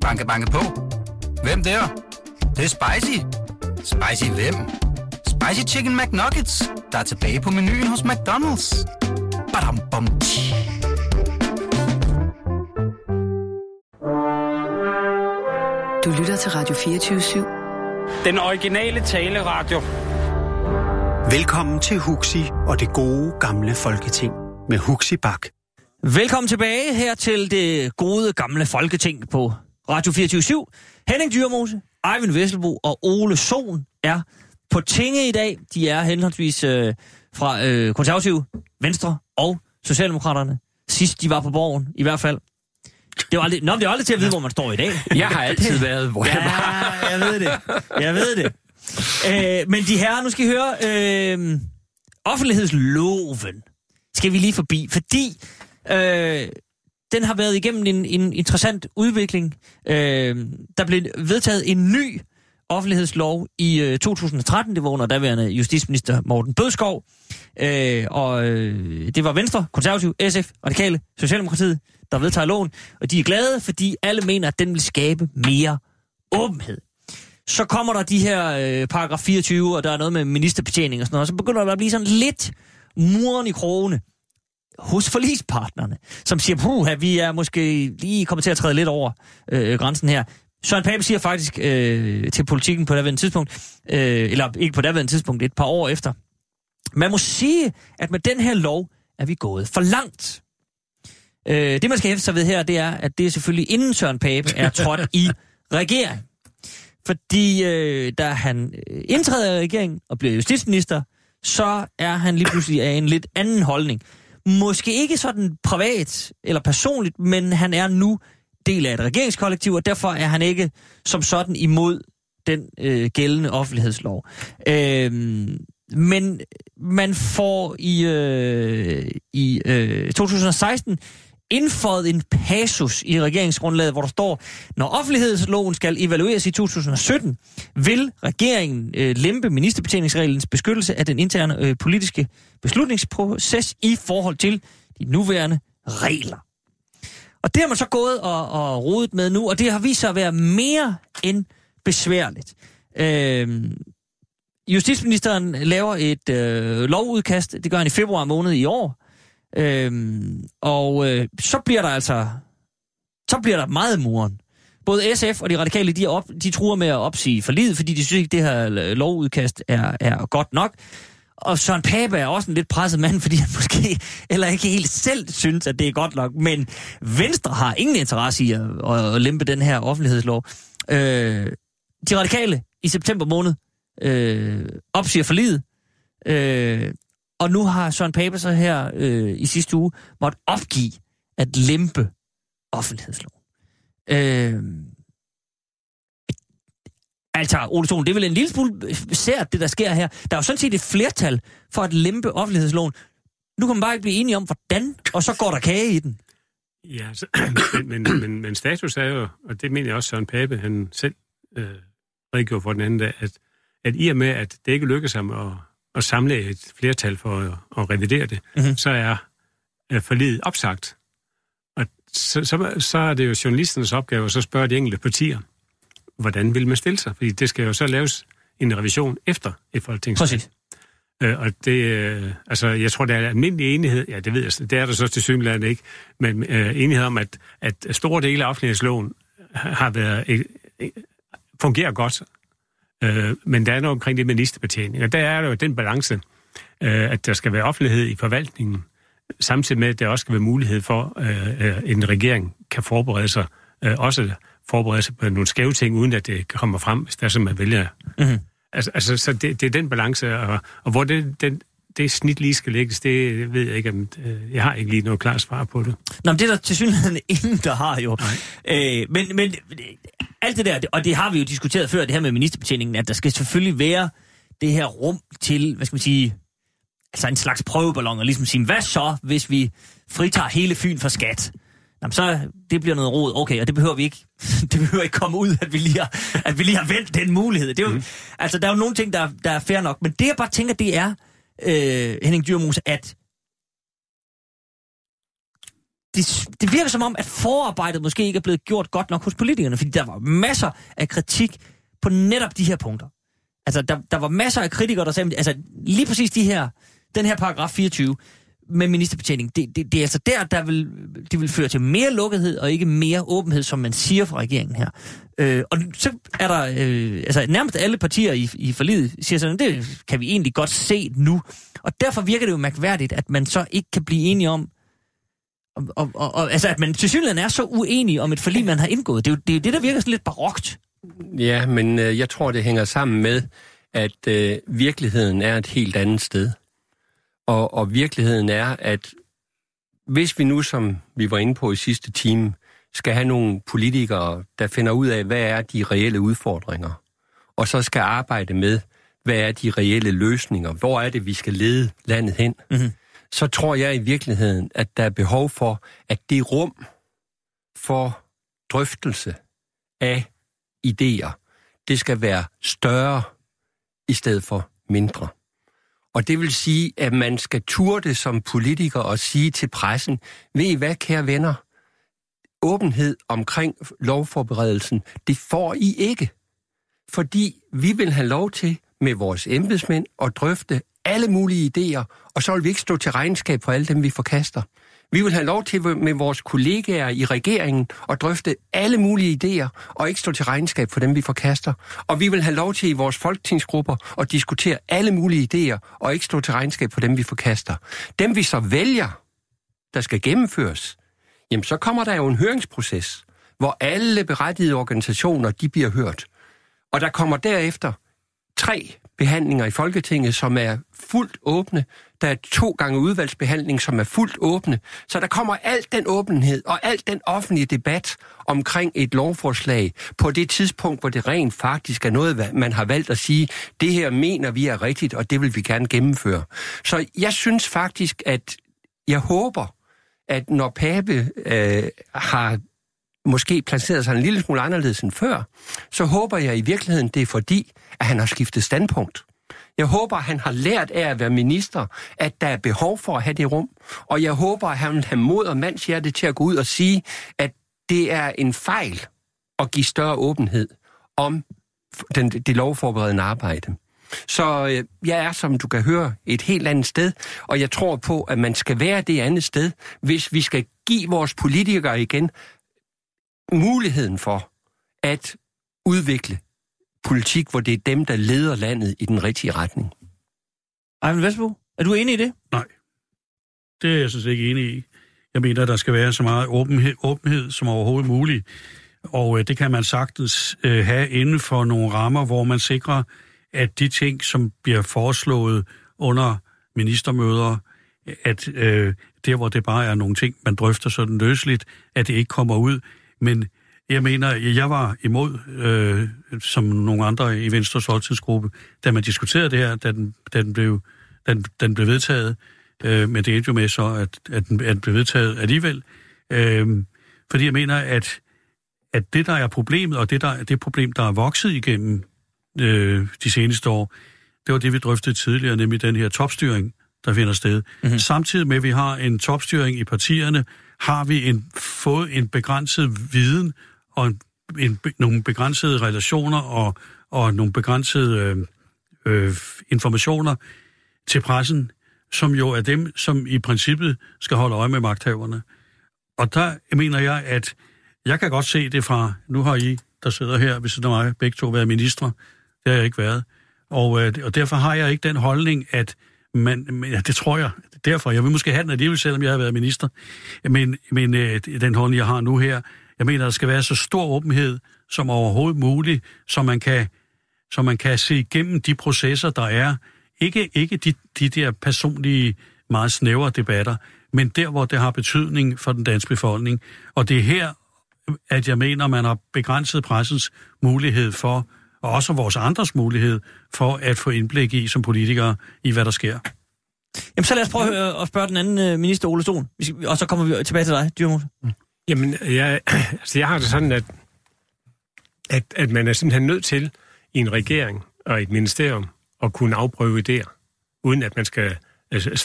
Banke, banke på. Hvem der? Det, det er spicy. Spicy hvem? Spicy Chicken McNuggets, der er tilbage på menuen hos McDonald's. Badum, bom, tji. Du lytter til Radio 24 Den originale taleradio. Velkommen til Huxi og det gode gamle folketing med Huxi Bak. Velkommen tilbage her til det gode gamle folketing på Radio 24 Henning Dyrmose, Eivind Vesselbo og Ole Sohn er på tinge i dag. De er henholdsvis øh, fra øh, konservative, Venstre og Socialdemokraterne. Sidst de var på borgen, i hvert fald. Det var aldrig, nå, det er aldrig til at vide, hvor man står i dag. Jeg har altid været, hvor jeg var. Ja, jeg ved det. Jeg ved det. Øh, men de her, nu skal I høre, øh, offentlighedsloven skal vi lige forbi, fordi øh, den har været igennem en, en interessant udvikling. Øh, der blev vedtaget en ny offentlighedslov i øh, 2013. Det var under daværende justitsminister Morten Bødskov. Øh, og øh, det var Venstre, Konservativ, SF, Radikale, Socialdemokratiet, der vedtager loven. Og de er glade, fordi alle mener, at den vil skabe mere åbenhed. Så kommer der de her øh, paragraf 24, og der er noget med ministerbetjening og sådan noget. Og så begynder der at blive sådan lidt muren i krogene hos forlispartnerne, som siger, puh, vi er måske lige kommet til at træde lidt over øh, grænsen her. Søren Pape siger faktisk øh, til politikken på daværende tidspunkt, øh, eller ikke på daværende tidspunkt, et par år efter, man må sige, at med den her lov er vi gået for langt. Øh, det, man skal hæfte sig ved her, det er, at det er selvfølgelig inden Søren Pape er trådt i regering. Fordi øh, da han øh, indtræder i regeringen og bliver justitsminister, så er han lige pludselig af en lidt anden holdning. Måske ikke sådan privat eller personligt, men han er nu del af et regeringskollektiv, og derfor er han ikke som sådan imod den øh, gældende offentlighedslov. Øh, men man får i, øh, i øh, 2016 indføjet en passus i regeringsgrundlaget, hvor der står, når offentlighedsloven skal evalueres i 2017, vil regeringen øh, lempe ministerbetjeningsreglens beskyttelse af den interne øh, politiske beslutningsproces i forhold til de nuværende regler. Og det har man så gået og, og rodet med nu, og det har vist sig at være mere end besværligt. Øh, justitsministeren laver et øh, lovudkast, det gør han i februar måned i år, Øhm, og øh, så bliver der altså så bliver der meget muren. Både SF og de radikale, de, er op, de truer med at opsige forlidet, fordi de synes ikke, det her lovudkast er, er godt nok. Og Søren Pape er også en lidt presset mand, fordi han måske eller ikke helt selv synes, at det er godt nok. Men Venstre har ingen interesse i at, at lempe den her offentlighedslov. Øh, de radikale i september måned øh, opsiger forlidet. Øh, og nu har Søren Pape så her øh, i sidste uge måtte opgive at lempe offentlighedsloven. Øh, altså, Ole Thun, det er vel en lille smule øh, sært, det der sker her. Der er jo sådan set et flertal for at lempe offentlighedsloven. Nu kan man bare ikke blive enige om, hvordan, og så går der kage i den. Ja, så, men, men, men, men status er jo, og det mener jeg også Søren Pape, han selv øh, redegjorde for den anden dag, at, at i og med, at det ikke lykkes ham at at samle et flertal for at, at revidere det, mm-hmm. så er uh, forlidet opsagt. Og så, så, så er det jo journalisternes opgave at så spørge de enkelte partier, hvordan vil man stille sig? Fordi det skal jo så laves en revision efter et folketingsvalg. Præcis. Uh, og det, uh, altså, jeg tror, der er almindelig enighed, ja, det ved jeg, det er der så til synligheden ikke, men uh, enighed om, at, at store dele af offentlighedsloven har været, uh, fungerer godt, Øh, men der er noget omkring det ministerbetjening, og der er jo den balance, øh, at der skal være offentlighed i forvaltningen, samtidig med, at der også skal være mulighed for, øh, øh en regering kan forberede sig, øh, også forberede sig på nogle skæve ting, uden at det kommer frem, hvis der er, som man vælger. Mm-hmm. Altså, altså, så det, det er den balance, og, og hvor det, den, det snit lige skal lægges, det ved jeg ikke. Om, øh, jeg har ikke lige noget klart svar på det. Nå, men det er der til synligheden ingen, der har jo. Øh, men, men alt det der, og det har vi jo diskuteret før, det her med ministerbetjeningen, at der skal selvfølgelig være det her rum til, hvad skal man sige, altså en slags prøveballon, og ligesom sige, hvad så, hvis vi fritager hele Fyn for skat? Jamen, så det bliver noget rod. Okay, og det behøver vi ikke. Det behøver ikke komme ud, at vi lige har, at vi lige har vendt den mulighed. Det er jo, mm. Altså, der er jo nogle ting, der, der er fair nok. Men det, jeg bare tænker, det er, øh, Henning Dyrmose, at det, det virker som om, at forarbejdet måske ikke er blevet gjort godt nok hos politikerne, fordi der var masser af kritik på netop de her punkter. Altså, der, der var masser af kritikere, der sagde, altså lige præcis de her, den her paragraf 24 med ministerbetjening, det, det, det er altså der, der vil, det vil føre til mere lukkethed og ikke mere åbenhed, som man siger fra regeringen her. Øh, og så er der, øh, altså nærmest alle partier i, i forliget siger sådan, det kan vi egentlig godt se nu. Og derfor virker det jo mærkværdigt, at man så ikke kan blive enige om, og, og, og, og altså at man til synligheden er så uenig om et forlig, man har indgået. Det er jo det, er det der virker sådan lidt barokt. Ja, men øh, jeg tror, det hænger sammen med, at øh, virkeligheden er et helt andet sted. Og, og virkeligheden er, at hvis vi nu, som vi var inde på i sidste time, skal have nogle politikere, der finder ud af, hvad er de reelle udfordringer, og så skal arbejde med, hvad er de reelle løsninger, hvor er det, vi skal lede landet hen, mm-hmm. så tror jeg i virkeligheden, at der er behov for, at det rum for drøftelse af idéer, det skal være større i stedet for mindre. Og det vil sige, at man skal turde som politiker og sige til pressen, ved I hvad, kære venner, åbenhed omkring lovforberedelsen, det får I ikke. Fordi vi vil have lov til med vores embedsmænd at drøfte alle mulige idéer, og så vil vi ikke stå til regnskab for alle dem, vi forkaster. Vi vil have lov til med vores kollegaer i regeringen at drøfte alle mulige idéer, og ikke stå til regnskab for dem, vi forkaster. Og vi vil have lov til i vores folketingsgrupper at diskutere alle mulige idéer, og ikke stå til regnskab for dem, vi forkaster. Dem, vi så vælger, der skal gennemføres, jamen så kommer der jo en høringsproces, hvor alle berettigede organisationer, de bliver hørt. Og der kommer derefter tre behandlinger i Folketinget, som er fuldt åbne. Der er to gange udvalgsbehandling, som er fuldt åbne. Så der kommer alt den åbenhed og alt den offentlige debat omkring et lovforslag på det tidspunkt, hvor det rent faktisk er noget, man har valgt at sige, det her mener vi er rigtigt, og det vil vi gerne gennemføre. Så jeg synes faktisk, at jeg håber, at når Pape øh, har måske placeret sig en lille smule anderledes end før, så håber jeg i virkeligheden, det er fordi, at han har skiftet standpunkt. Jeg håber, at han har lært af at være minister, at der er behov for at have det rum. Og jeg håber, at han vil have mod og mandshjerte til at gå ud og sige, at det er en fejl at give større åbenhed om den, det lovforberedende arbejde. Så øh, jeg er, som du kan høre, et helt andet sted, og jeg tror på, at man skal være det andet sted, hvis vi skal give vores politikere igen muligheden for at udvikle politik, hvor det er dem, der leder landet i den rigtige retning. Ejvind Vestbo, er du enig i det? Nej, det er jeg synes ikke enig i. Jeg mener, der skal være så meget åbenhed, åbenhed som overhovedet muligt. Og øh, det kan man sagtens øh, have inden for nogle rammer, hvor man sikrer, at de ting, som bliver foreslået under ministermøder, at øh, der, hvor det bare er nogle ting, man drøfter sådan løsligt, at det ikke kommer ud. Men jeg mener, jeg var imod, øh, som nogle andre i Venstres folketingsgruppe, da man diskuterede det her, da den, da den, blev, da den, den blev vedtaget. Øh, men det endte jo med så, at, at, den, at den blev vedtaget alligevel. Øh, fordi jeg mener, at, at det, der er problemet, og det, der, det problem, der er vokset igennem øh, de seneste år, det var det, vi drøftede tidligere, nemlig den her topstyring, der finder sted. Mm-hmm. Samtidig med, at vi har en topstyring i partierne, har vi en, fået en begrænset viden og en, en, nogle begrænsede relationer og, og nogle begrænsede øh, øh, informationer til pressen, som jo er dem, som i princippet skal holde øje med magthaverne. Og der mener jeg, at jeg kan godt se det fra, nu har I, der sidder her hvis det er mig, begge to været ministre. Det har jeg ikke været. Og, øh, og derfor har jeg ikke den holdning, at men ja, det tror jeg, derfor. Jeg vil måske have den alligevel, selvom jeg har været minister. Men, men øh, den holdning, jeg har nu her, jeg mener, der skal være så stor åbenhed som overhovedet muligt, så man kan, så man kan se igennem de processer, der er. Ikke, ikke de, de der personlige, meget snævre debatter, men der, hvor det har betydning for den danske befolkning. Og det er her, at jeg mener, man har begrænset pressens mulighed for, og også vores andres mulighed for at få indblik i som politikere i, hvad der sker. Jamen, så lad os prøve at, høre, at spørge den anden øh, minister, Ole Sohn. Og så kommer vi tilbage til dig, Dyrmose. Mm. Jamen, jeg, altså jeg har det sådan, at, at, at man er simpelthen nødt til i en regering og et ministerium at kunne afprøve idéer, uden at man skal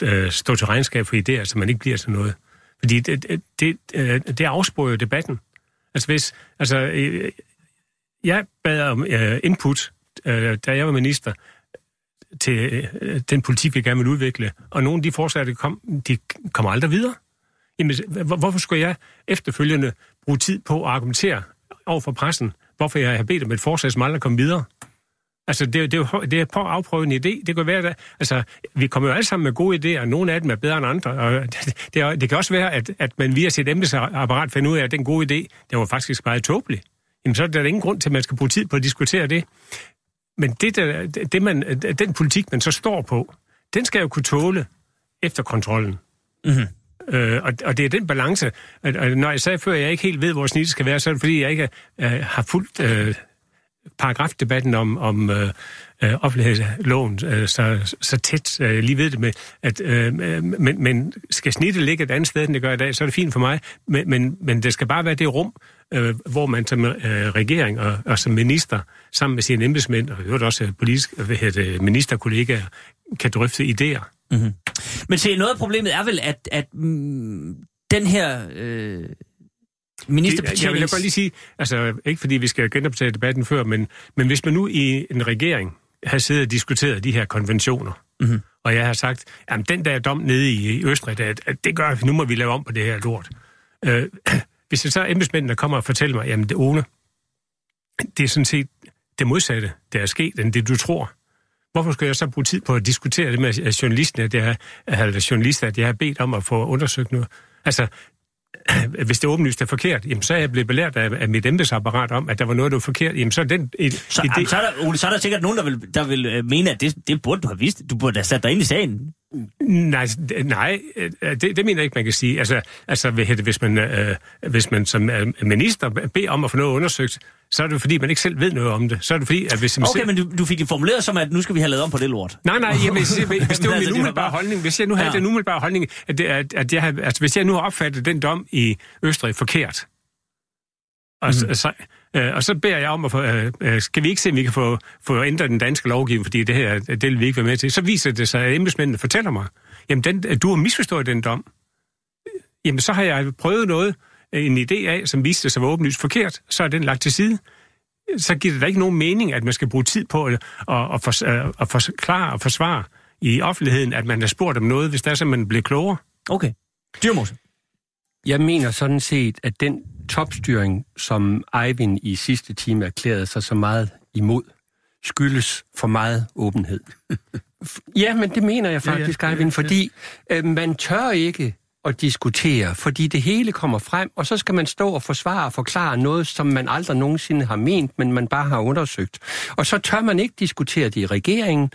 øh, stå til regnskab for idéer, så man ikke bliver til noget. Fordi det, det, det, det afsporer jo debatten. Altså hvis, altså, jeg bad om uh, input, uh, da jeg var minister, til uh, den politik, vi gerne vil udvikle. Og nogle af de forslag, der kom, de kommer aldrig videre. Jamen, hvorfor skulle jeg efterfølgende bruge tid på at argumentere over for pressen, hvorfor jeg har bedt om et forslag, som aldrig kom videre? Altså, det, det, er det er på at afprøve en idé. Det kan være, at altså, vi kommer jo alle sammen med gode idéer, og nogle af dem er bedre end andre. Og det, det, det kan også være, at, at man via sit embedsapparat finder ud af, at den gode idé, det var faktisk meget tåbelig. Jamen, så er der ingen grund til, at man skal bruge tid på at diskutere det. Men det, der, det man, den politik, man så står på, den skal jo kunne tåle efterkontrollen. Mm-hmm. Øh, og, og det er den balance. Og, og når jeg sagde før, at jeg ikke helt ved, hvor snittet skal være, så er det fordi, jeg ikke øh, har fulgt øh, paragrafdebatten om, om øh, øh, offentlighedsloven øh, så, så tæt. Øh, lige ved det med, at øh, men, men skal snittet ligge et andet sted, end det gør i dag, så er det fint for mig. Men, men, men det skal bare være det rum, øh, hvor man som øh, regering og, og som minister, sammen med sine embedsmænd, og øvrigt også politisk, hvad hedder ministerkollegaer, kan drøfte idéer. Mm-hmm. Men se, noget af problemet er vel, at, at mm, den her øh, ministerbetjenings... Jeg vil godt lige sige, altså ikke fordi vi skal genoptage debatten før, men, men hvis man nu i en regering har siddet og diskuteret de her konventioner, mm-hmm. og jeg har sagt, at den der dom nede i, Østrig, at, at det gør, nu må vi lave om på det her lort. Øh, hvis det så er embedsmændene, der kommer og fortæller mig, jamen det One, det er sådan set det modsatte, der er sket, end det du tror. Hvorfor skal jeg så bruge tid på at diskutere det med journalisten, at jeg, eller journalister, at jeg har bedt om at få undersøgt noget? Altså, hvis det åbenlyst er forkert, jamen, så er jeg blevet belært af, af mit embedsapparat om, at der var noget, der var forkert. Jamen, så er den et, så, idé... Jamen, så, er der, Ole, så er der sikkert nogen, der vil, der vil øh, mene, at det, det burde du have vidst. Du burde have sat dig ind i sagen. Nej, nej øh, det, det mener jeg ikke, man kan sige. Altså, altså hvis, man, øh, hvis man som øh, minister beder om at få noget undersøgt, så er det fordi, man ikke selv ved noget om det. Så er det fordi, at hvis man Okay, selv... men du, du fik det formuleret som, at nu skal vi have lavet om på det lort. Nej, nej, jamen, hvis, hvis, det var min umiddelbare bare... holdning, hvis jeg nu havde ja. den umiddelbare holdning, at, det, at, at jeg havde, altså, hvis jeg nu har opfattet den dom i Østrig forkert, og, mm. så, øh, og så beder jeg om at få, øh, øh, skal vi ikke se, om vi kan få, få ændret den danske lovgivning, fordi det her, det vil vi ikke være med til. Så viser det sig, at embedsmændene fortæller mig, jamen den, du har misforstået den dom. Jamen så har jeg prøvet noget, øh, en idé af, som viste sig var åbenlyst forkert, så er den lagt til side. Så giver det da ikke nogen mening, at man skal bruge tid på at, at, at, for, øh, at forklare og forsvare i offentligheden, at man har spurgt om noget, hvis der er så, man bliver klogere. Okay. Dyrmose. Jeg mener sådan set, at den topstyring, som Eivind i sidste time erklærede sig så meget imod, skyldes for meget åbenhed. ja, men det mener jeg faktisk, ja, ja, Eivind, fordi øh, man tør ikke at diskutere, fordi det hele kommer frem, og så skal man stå og forsvare og forklare noget, som man aldrig nogensinde har ment, men man bare har undersøgt. Og så tør man ikke diskutere det i regeringen,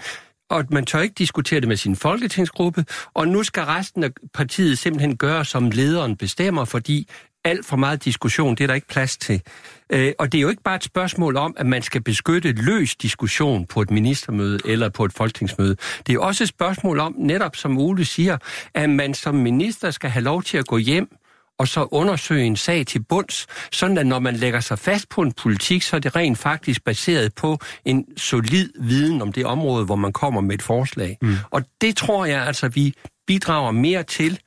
og man tør ikke diskutere det med sin folketingsgruppe, og nu skal resten af partiet simpelthen gøre, som lederen bestemmer, fordi alt for meget diskussion, det er der ikke plads til. Øh, og det er jo ikke bare et spørgsmål om, at man skal beskytte løs diskussion på et ministermøde eller på et folketingsmøde. Det er også et spørgsmål om, netop som Ole siger, at man som minister skal have lov til at gå hjem og så undersøge en sag til bunds, sådan at når man lægger sig fast på en politik, så er det rent faktisk baseret på en solid viden om det område, hvor man kommer med et forslag. Mm. Og det tror jeg altså, vi bidrager mere til,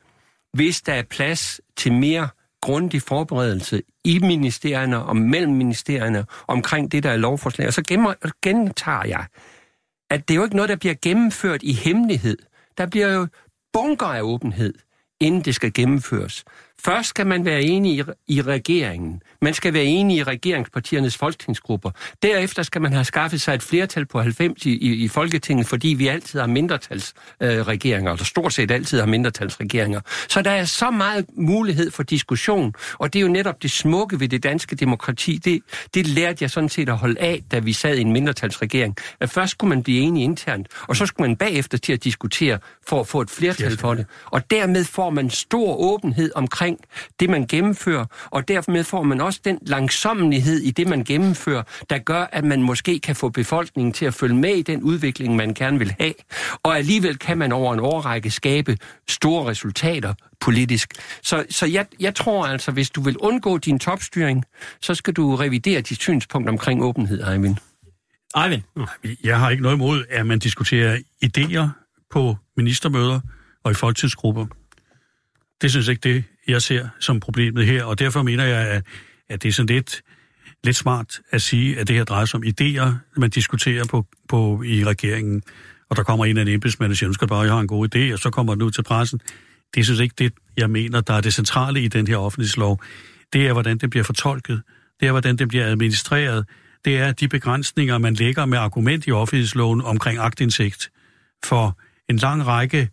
hvis der er plads til mere grundig forberedelse i ministerierne og mellem ministerierne omkring det, der er lovforslag. Og så gentager jeg, at det er jo ikke noget, der bliver gennemført i hemmelighed. Der bliver jo bunker af åbenhed, inden det skal gennemføres. Først skal man være enig i, i regeringen. Man skal være enig i regeringspartiernes folketingsgrupper. Derefter skal man have skaffet sig et flertal på 90 i, i, i Folketinget, fordi vi altid har mindretalsregeringer, øh, eller stort set altid har mindretalsregeringer. Så der er så meget mulighed for diskussion, og det er jo netop det smukke ved det danske demokrati. Det, det lærte jeg sådan set at holde af, da vi sad i en mindretalsregering. At først skulle man blive enig internt, og så skulle man bagefter til at diskutere for at få et flertal for det. Og dermed får man stor åbenhed omkring det, man gennemfører, og dermed får man også den langsommelighed i det, man gennemfører, der gør, at man måske kan få befolkningen til at følge med i den udvikling, man gerne vil have. Og alligevel kan man over en årrække skabe store resultater politisk. Så, så jeg, jeg tror altså, hvis du vil undgå din topstyring, så skal du revidere dit synspunkt omkring åbenhed, Eivind. Eivind? Jeg har ikke noget imod, at man diskuterer idéer på ministermøder og i folketingsgrupper. Det synes jeg ikke, det jeg ser som problemet her, og derfor mener jeg, at, at det er sådan lidt, lidt smart at sige, at det her drejer sig om idéer, man diskuterer på, på i regeringen, og der kommer en af en embedsmænd og siger, nu skal bare, jeg har en god idé, og så kommer den ud til pressen. Det synes ikke det, jeg mener, der er det centrale i den her offentlighedslov. Det er, hvordan den bliver fortolket. Det er, hvordan den bliver administreret. Det er de begrænsninger, man lægger med argument i offentlighedsloven omkring agtindsigt. For en lang række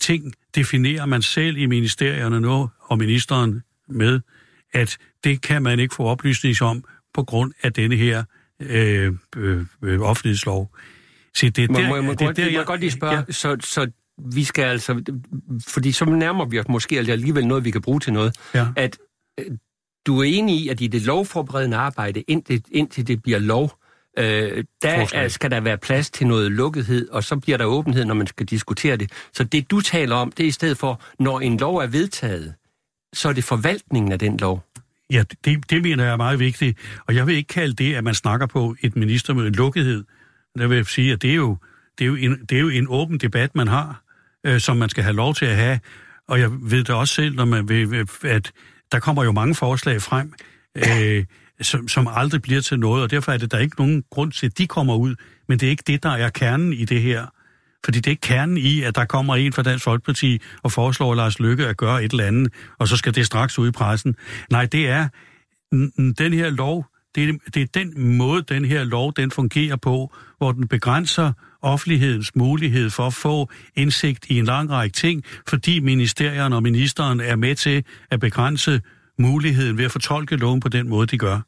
ting definerer man selv i ministerierne nu, og ministeren med, at det kan man ikke få oplysning om på grund af denne her øh, øh, øh, offentlighedslov. Så det er der, må, må, jeg, må, det, godt, der, jeg, må jeg godt lige spørge, ja. så, så vi skal altså, fordi så nærmer vi os måske alligevel noget, vi kan bruge til noget, ja. at øh, du er enig i, at i det lovforberedende arbejde, indtil, indtil det bliver lov, øh, der er, skal der være plads til noget lukkethed, og så bliver der åbenhed, når man skal diskutere det. Så det, du taler om, det er i stedet for, når en lov er vedtaget, så er det forvaltningen af den lov. Ja, det, det mener jeg er meget vigtigt. Og jeg vil ikke kalde det, at man snakker på et ministermøde lukkethed. Jeg vil sige, at det er jo, det er jo, en, det er jo en åben debat, man har, øh, som man skal have lov til at have. Og jeg ved det også selv, når man vil, at der kommer jo mange forslag frem, øh, som, som aldrig bliver til noget, og derfor er det der ikke nogen grund til, at de kommer ud. Men det er ikke det, der er kernen i det her. Fordi det er ikke kernen i, at der kommer en fra Dansk Folkeparti og foreslår Lars Lykke at gøre et eller andet, og så skal det straks ud i pressen. Nej, det er den her lov, det er, det er den måde, den her lov den fungerer på, hvor den begrænser offentlighedens mulighed for at få indsigt i en lang række ting, fordi ministerierne og ministeren er med til at begrænse muligheden ved at fortolke loven på den måde, de gør.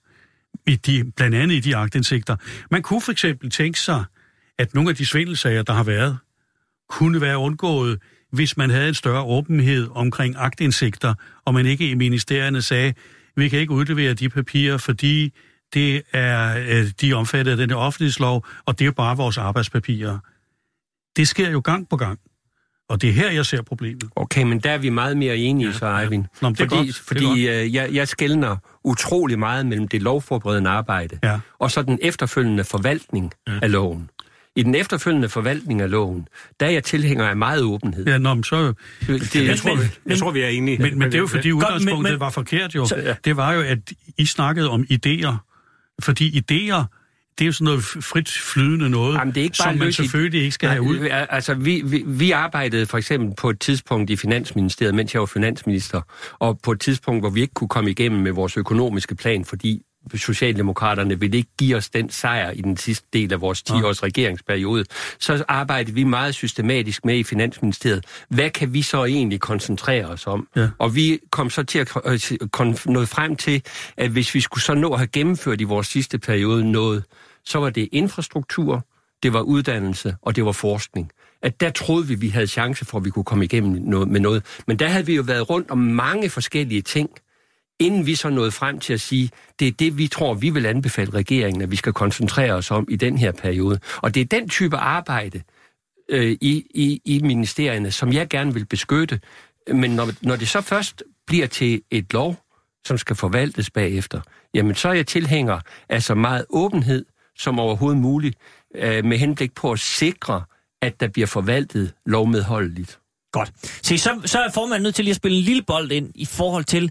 I de, blandt andet i de agtindsigter. Man kunne for eksempel tænke sig, at nogle af de svindelsager, der har været, kunne være undgået, hvis man havde en større åbenhed omkring agtindsigter, og man ikke i ministerierne sagde, vi kan ikke udlevere de papirer, fordi det er, øh, de er omfattet af den offentlighedslov, og det er bare vores arbejdspapirer. Det sker jo gang på gang. Og det er her, jeg ser problemet. Okay, men der er vi meget mere enige, ja, så Eivind. Ja. Nå, fordi godt, fordi øh, jeg, jeg skældner utrolig meget mellem det lovforberedende arbejde, ja. og så den efterfølgende forvaltning ja. af loven. I den efterfølgende forvaltning af loven, der er jeg tilhænger af meget åbenhed. Ja, nå, men så... Det, jeg, tror, vi, jeg tror, vi er enige. Men, men det er jo fordi udgangspunktet men, men, var forkert jo. Så, ja. Det var jo, at I snakkede om idéer, fordi idéer, det er jo sådan noget frit flydende noget, Jamen, det er ikke bare som man selvfølgelig ikke skal Nej, have ud. Altså, vi, vi, vi arbejdede for eksempel på et tidspunkt i Finansministeriet, mens jeg var finansminister, og på et tidspunkt, hvor vi ikke kunne komme igennem med vores økonomiske plan, fordi Socialdemokraterne ville ikke give os den sejr i den sidste del af vores 10-års regeringsperiode, så arbejdede vi meget systematisk med i Finansministeriet. Hvad kan vi så egentlig koncentrere os om? Ja. Og vi kom så til at øh, nå frem til, at hvis vi skulle så nå at have gennemført i vores sidste periode noget, så var det infrastruktur, det var uddannelse, og det var forskning at der troede vi, vi havde chance for, at vi kunne komme igennem noget, med noget. Men der havde vi jo været rundt om mange forskellige ting, inden vi så nåede frem til at sige, det er det, vi tror, vi vil anbefale regeringen, at vi skal koncentrere os om i den her periode. Og det er den type arbejde øh, i, i, i ministerierne, som jeg gerne vil beskytte. Men når, når det så først bliver til et lov, som skal forvaltes bagefter, jamen så er jeg tilhænger af så meget åbenhed som overhovedet muligt, øh, med henblik på at sikre, at der bliver forvaltet lovmedholdeligt. Godt. Se, så, så er formanden nødt til lige at spille en lille bold ind i forhold til,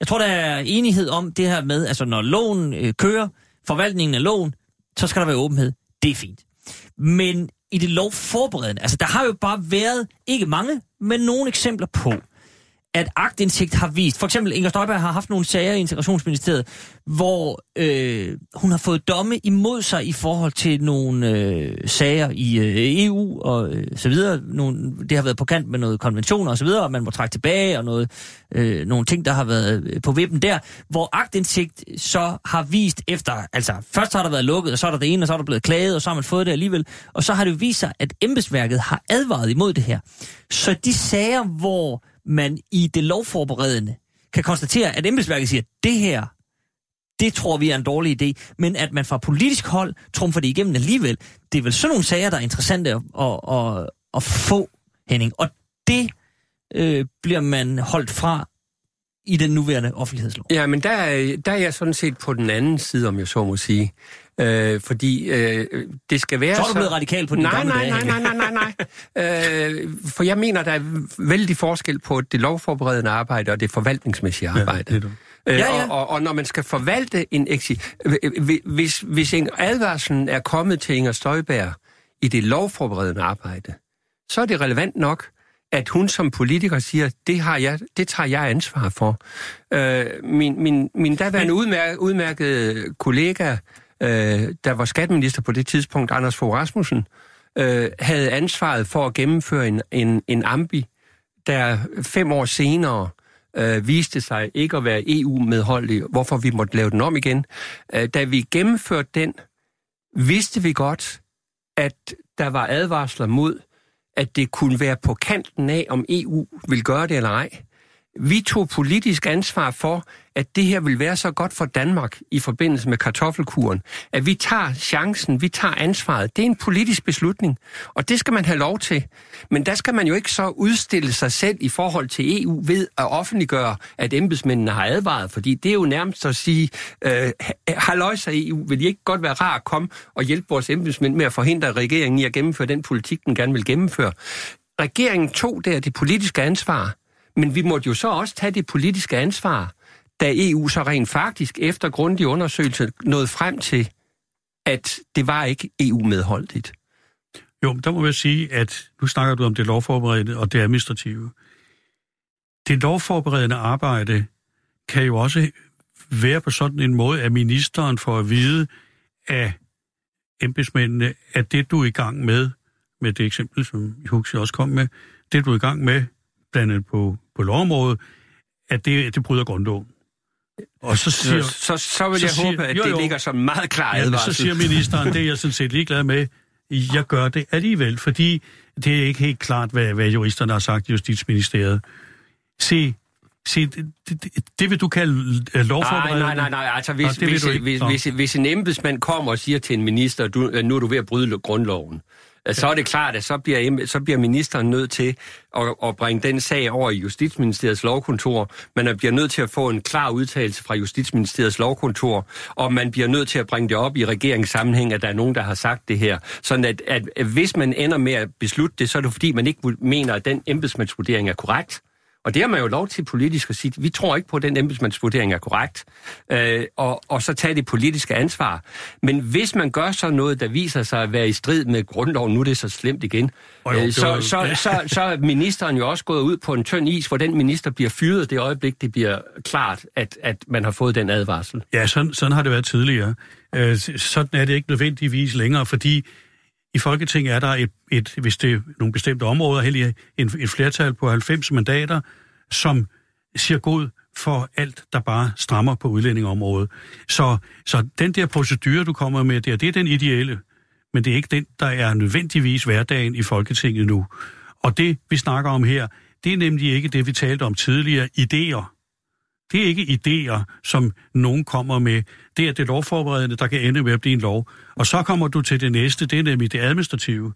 jeg tror, der er enighed om det her med, altså når loven øh, kører, forvaltningen af loven, så skal der være åbenhed. Det er fint. Men i det lovforberedende, altså der har jo bare været, ikke mange, men nogle eksempler på, at agtindsigt har vist, for eksempel Inger Støjberg har haft nogle sager i Integrationsministeriet, hvor øh, hun har fået domme imod sig i forhold til nogle øh, sager i øh, EU og øh, så videre. Nogle, det har været på kant med noget konventioner og så videre, og man må trække tilbage og noget, øh, nogle ting, der har været øh, på vippen der, hvor agtindsigt så har vist efter, altså først har der været lukket, og så er der det ene, og så er der blevet klaget, og så har man fået det alligevel, og så har det vist sig, at embedsværket har advaret imod det her. Så de sager, hvor man i det lovforberedende kan konstatere, at embedsværket siger, at det her, det tror vi er en dårlig idé, men at man fra politisk hold trumfer det igennem alligevel, det er vel sådan nogle sager, der er interessante at, at, at, at få, Henning. Og det øh, bliver man holdt fra i den nuværende offentlighedslov. Ja, men der, der er jeg sådan set på den anden side, om jeg så må sige. Øh, fordi øh, det skal være Så er du blevet radikal på de nej, gamle nej, dage. nej, nej, nej, nej, nej. øh, for jeg mener, der er vældig forskel på det lovforberedende arbejde og det forvaltningsmæssige arbejde. det er du. Øh, Ja, ja. Og, og, og når man skal forvalte en exi... Hvis, hvis en advarslen er kommet til Inger Støjberg i det lovforberedende arbejde, så er det relevant nok, at hun som politiker siger, det, har jeg, det tager jeg ansvar for. Øh, min, min, min daværende udmærket, udmærkede kollega, øh, der var skatteminister på det tidspunkt, Anders Fogh Rasmussen, øh, havde ansvaret for at gennemføre en, en, en ambi, der fem år senere øh, viste sig ikke at være EU-medholdig, hvorfor vi måtte lave den om igen. Øh, da vi gennemførte den, vidste vi godt, at der var advarsler mod, at det kunne være på kanten af, om EU vil gøre det eller ej. Vi tog politisk ansvar for, at det her vil være så godt for Danmark i forbindelse med kartoffelkuren, at vi tager chancen, vi tager ansvaret. Det er en politisk beslutning, og det skal man have lov til. Men der skal man jo ikke så udstille sig selv i forhold til EU ved at offentliggøre, at embedsmændene har advaret, fordi det er jo nærmest at sige, øh, halløjsa EU, vil de ikke godt være rar at komme og hjælpe vores embedsmænd med at forhindre regeringen i at gennemføre den politik, den gerne vil gennemføre. Regeringen tog der det politiske ansvar, men vi måtte jo så også tage det politiske ansvar, da EU så rent faktisk efter grundig undersøgelse nåede frem til, at det var ikke EU-medholdigt. Jo, men der må jeg sige, at nu snakker du om det lovforberedende og det administrative. Det lovforberedende arbejde kan jo også være på sådan en måde, at ministeren får at vide af embedsmændene, at det du er i gang med, med det eksempel, som Huxi også kom med, det du er i gang med, blandt andet på, på lovområdet, at det, det bryder grundloven. Og så siger, Så, så, så vil så jeg siger- håbe, at jo, det jo. ligger som meget klar Ja, advarsel. så siger ministeren, det er jeg sådan set ligeglad med. Jeg gør det alligevel, fordi det er ikke helt klart, hvad, hvad juristerne har sagt i Justitsministeriet. Se, se det, det, det vil du kalde øh, Nej, lovforberedende? nej, nej, nej. Altså, Nå, hvis, det vil hvis, ikke. hvis, Nå. hvis, hvis en embedsmand kommer og siger til en minister, du, nu er du ved at bryde grundloven så er det klart, at så bliver, så bliver ministeren nødt til at, at bringe den sag over i Justitsministeriets lovkontor. Man bliver nødt til at få en klar udtalelse fra Justitsministeriets lovkontor, og man bliver nødt til at bringe det op i regeringssammenhæng, at der er nogen, der har sagt det her. Sådan at, at, at hvis man ender med at beslutte det, så er det fordi, man ikke mener, at den embedsmandsvurdering er korrekt. Og det har man jo lov til politisk at sige, vi tror ikke på, at den embedsmandsvurdering er korrekt, øh, og, og så tage det politiske ansvar. Men hvis man gør så noget, der viser sig at være i strid med grundloven, nu er det så slemt igen, jo, øh, det så, så, så, så er ministeren jo også gået ud på en tynd is, hvor den minister bliver fyret det øjeblik, det bliver klart, at, at man har fået den advarsel. Ja, sådan, sådan har det været tidligere. Øh, sådan er det ikke nødvendigvis længere, fordi i Folketinget er der et, et hvis det er nogle bestemte områder, heldig en, et flertal på 90 mandater, som siger god for alt, der bare strammer på udlændingområdet. Så, så den der procedure, du kommer med der, det er den ideelle, men det er ikke den, der er nødvendigvis hverdagen i Folketinget nu. Og det, vi snakker om her, det er nemlig ikke det, vi talte om tidligere, idéer. Det er ikke idéer, som nogen kommer med. Det er det lovforberedende, der kan ende med at blive en lov. Og så kommer du til det næste, det er nemlig det administrative.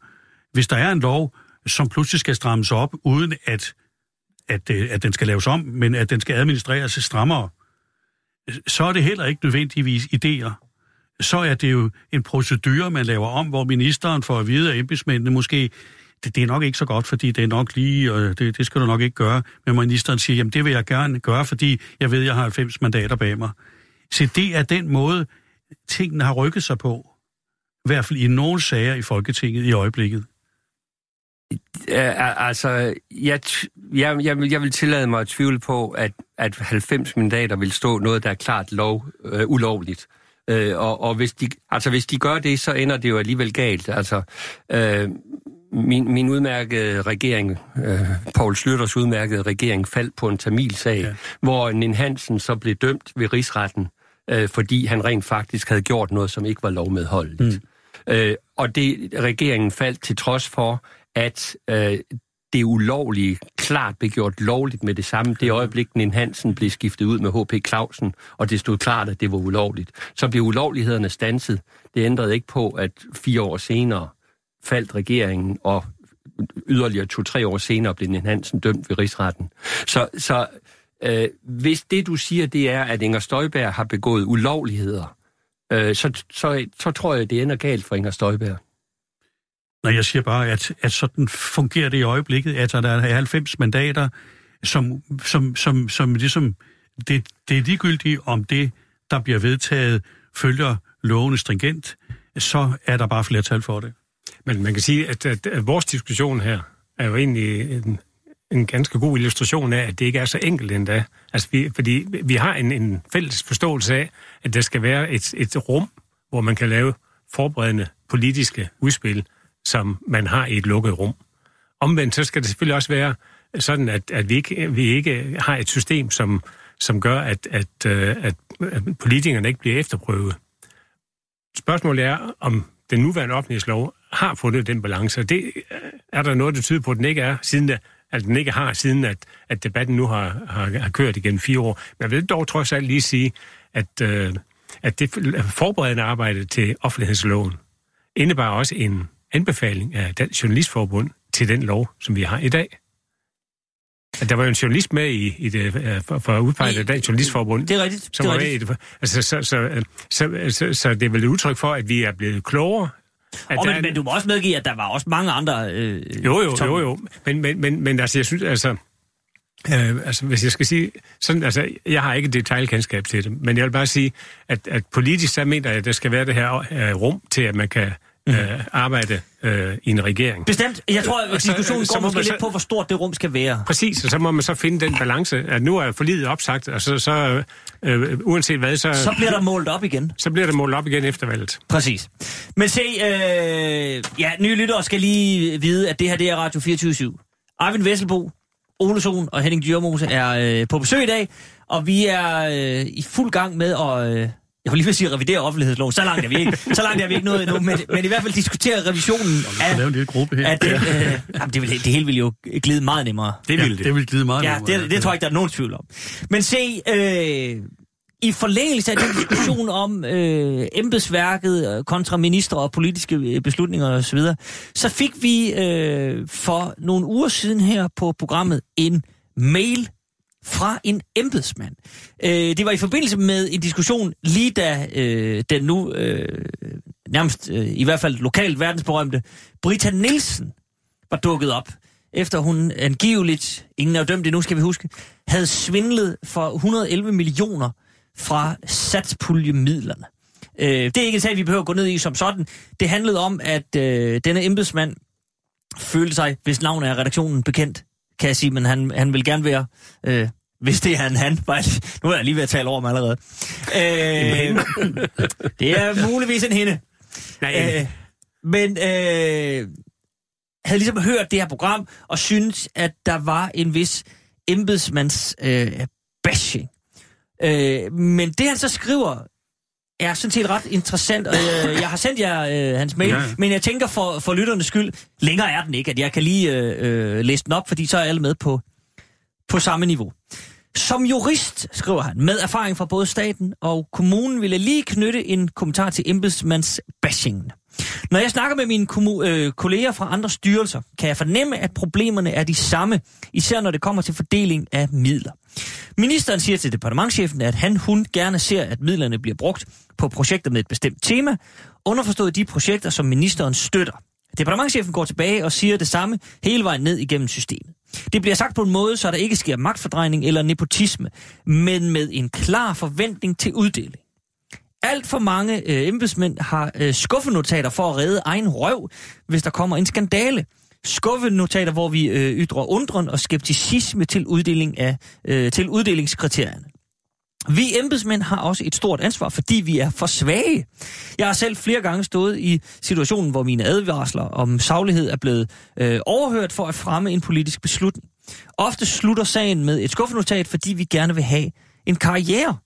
Hvis der er en lov, som pludselig skal strammes op, uden at, at, øh, at den skal laves om, men at den skal administreres strammere, så er det heller ikke nødvendigvis idéer. Så er det jo en procedure, man laver om, hvor ministeren får at vide at embedsmændene måske, det, det er nok ikke så godt, fordi det er nok lige, og det, det skal du nok ikke gøre. Men ministeren siger, jamen det vil jeg gerne gøre, fordi jeg ved, jeg har 90 mandater bag mig. Så det er den måde, tingene har rykket sig på. I hvert fald i nogle sager i Folketinget i øjeblikket. Altså, jeg, jeg, jeg, vil- jeg vil tillade mig at tvivle på, at, at 90 mandater vil stå noget, der er klart lov, øh, ulovligt. Øh, og og hvis, de, altså, hvis de gør det, så ender det jo alligevel galt. Altså, øh, min, min udmærkede regering, øh, Paul Slytters udmærkede regering, faldt på en Tamil-sag, ja. Hvor Nin Hansen så blev dømt ved rigsretten, øh, fordi han rent faktisk havde gjort noget, som ikke var lovmedholdeligt. Mm. Øh, og det regeringen faldt til trods for, at øh, det ulovlige klart blev gjort lovligt med det samme. Det øjeblik, Nin Hansen blev skiftet ud med H.P. Clausen, og det stod klart, at det var ulovligt. Så blev ulovlighederne stanset. Det ændrede ikke på, at fire år senere faldt regeringen, og yderligere to-tre år senere blev Nin Hansen dømt ved rigsretten. Så, så øh, hvis det, du siger, det er, at Inger Støjberg har begået ulovligheder, øh, så, så, så tror jeg, det ender galt for Inger Støjberg. Når jeg siger bare, at, at sådan fungerer det i øjeblikket, at der er 90 mandater, som, som, som, som ligesom, det, det er ligegyldigt om det, der bliver vedtaget, følger lovene stringent, så er der bare flertal for det. Men man kan sige, at, at, at vores diskussion her er jo egentlig en, en ganske god illustration af, at det ikke er så enkelt endda. Altså, vi, fordi vi har en, en fælles forståelse af, at der skal være et, et rum, hvor man kan lave forberedende politiske udspil, som man har i et lukket rum. Omvendt så skal det selvfølgelig også være sådan, at, at vi, ikke, vi ikke har et system, som, som gør, at, at, øh, at, at politikerne ikke bliver efterprøvet. Spørgsmålet er, om den nuværende offentlighedslov har fundet den balance, og det øh, er der noget, der tyder på, at den ikke er, siden der, at den ikke har, siden at, at debatten nu har, har, har kørt igennem fire år. Men jeg vil dog trods alt lige sige, at, øh, at det forberedende arbejde til offentlighedsloven indebar også en anbefaling af Dansk Journalistforbund til den lov, som vi har i dag. At der var jo en journalist med i, i det, øh, for, for udpeget af Dansk Journalistforbund. Det er rigtigt. Som det er var med i det. Altså, så, så, så, så, så det er vel et udtryk for, at vi er blevet klogere. At Og men, er- men du må også medgive, at der var også mange andre... Øh, jo, jo, jo, jo. Men, men, men, men altså, jeg synes, altså... Øh, altså, hvis jeg skal sige... Sådan, altså, jeg har ikke detaljkendskab til det, men jeg vil bare sige, at, at politisk, så mener jeg, at der skal være det her øh, rum til, at man kan øh, arbejde øh, i en regering. Bestemt. Jeg tror, at diskussionen går må måske så- lidt på, hvor stort det rum skal være. Præcis, og så må man så finde den balance, at nu er forlidet opsagt, og så, så øh, uanset hvad, så, Så bliver der målt op igen. så bliver det målt op igen efter valget. Præcis. Men se, øh, ja, nye lyttere skal lige vide, at det her det er Radio 24 Arvind Vesselbo, Ole Sohn og Henning Dyrmose er øh, på besøg i dag, og vi er øh, i fuld gang med at... Øh, jeg vil lige vil sige revidere offentlighedsloven. Så langt er vi ikke. Så langt er vi ikke nået endnu, men, men i hvert fald diskutere revisionen Vi kan af, lave en lille gruppe her. af den, øh, jamen, det, vil, det hele vil jo glide meget nemmere. Det ja, ville det. det vil glide meget Ja, nemmere, det, det tror jeg ikke, der er nogen tvivl om. Men se, øh, i forlængelse af den diskussion om øh, embedsværket øh, kontra minister og politiske øh, beslutninger osv., så, så fik vi øh, for nogle uger siden her på programmet en mail fra en embedsmand. Øh, det var i forbindelse med en diskussion, lige da øh, den nu øh, nærmest øh, i hvert fald lokalt verdensberømte Brita Nielsen var dukket op, efter hun angiveligt, ingen er dømt endnu, skal vi huske, havde svindlet for 111 millioner fra satspuljemidlerne. Øh, det er ikke en sag, vi behøver at gå ned i som sådan. Det handlede om, at øh, denne embedsmand følte sig, hvis navnet er redaktionen bekendt, kan jeg sige, men han, han vil gerne være, øh, hvis det er han, bare, nu er jeg lige ved at tale over mig allerede. Øh, det er muligvis en hende. Nej, Øh, men øh, havde ligesom hørt det her program, og syntes, at der var en vis embedsmands øh, bashing. Øh, men det han så skriver, er sådan set ret interessant, og øh, jeg har sendt jer øh, hans mail, Ja, men jeg tænker for, for lytternes skyld, længere er den ikke, at jeg kan lige øh, øh, læse den op, fordi så er alle med på, på samme niveau. Som jurist, skriver han, med erfaring fra både staten og kommunen, vil jeg lige knytte en kommentar til embedsmands bashingen. Når jeg snakker med mine øh, kolleger fra andre styrelser, kan jeg fornemme, at problemerne er de samme, især når det kommer til fordeling af midler. Ministeren siger til departementchefen, at han hun gerne ser, at midlerne bliver brugt på projekter med et bestemt tema, underforstået de projekter, som ministeren støtter. Departementchefen går tilbage og siger det samme hele vejen ned igennem systemet. Det bliver sagt på en måde, så der ikke sker magtfordrejning eller nepotisme, men med en klar forventning til uddeling. Alt for mange øh, embedsmænd har øh, skuffenotater for at redde egen røv, hvis der kommer en skandale. Skuffenotater, hvor vi øh, ytrer undren og skepticisme til, uddeling af, øh, til uddelingskriterierne. Vi embedsmænd har også et stort ansvar, fordi vi er for svage. Jeg har selv flere gange stået i situationen, hvor mine advarsler om saglighed er blevet øh, overhørt for at fremme en politisk beslutning. Ofte slutter sagen med et skuffenotat, fordi vi gerne vil have en karriere.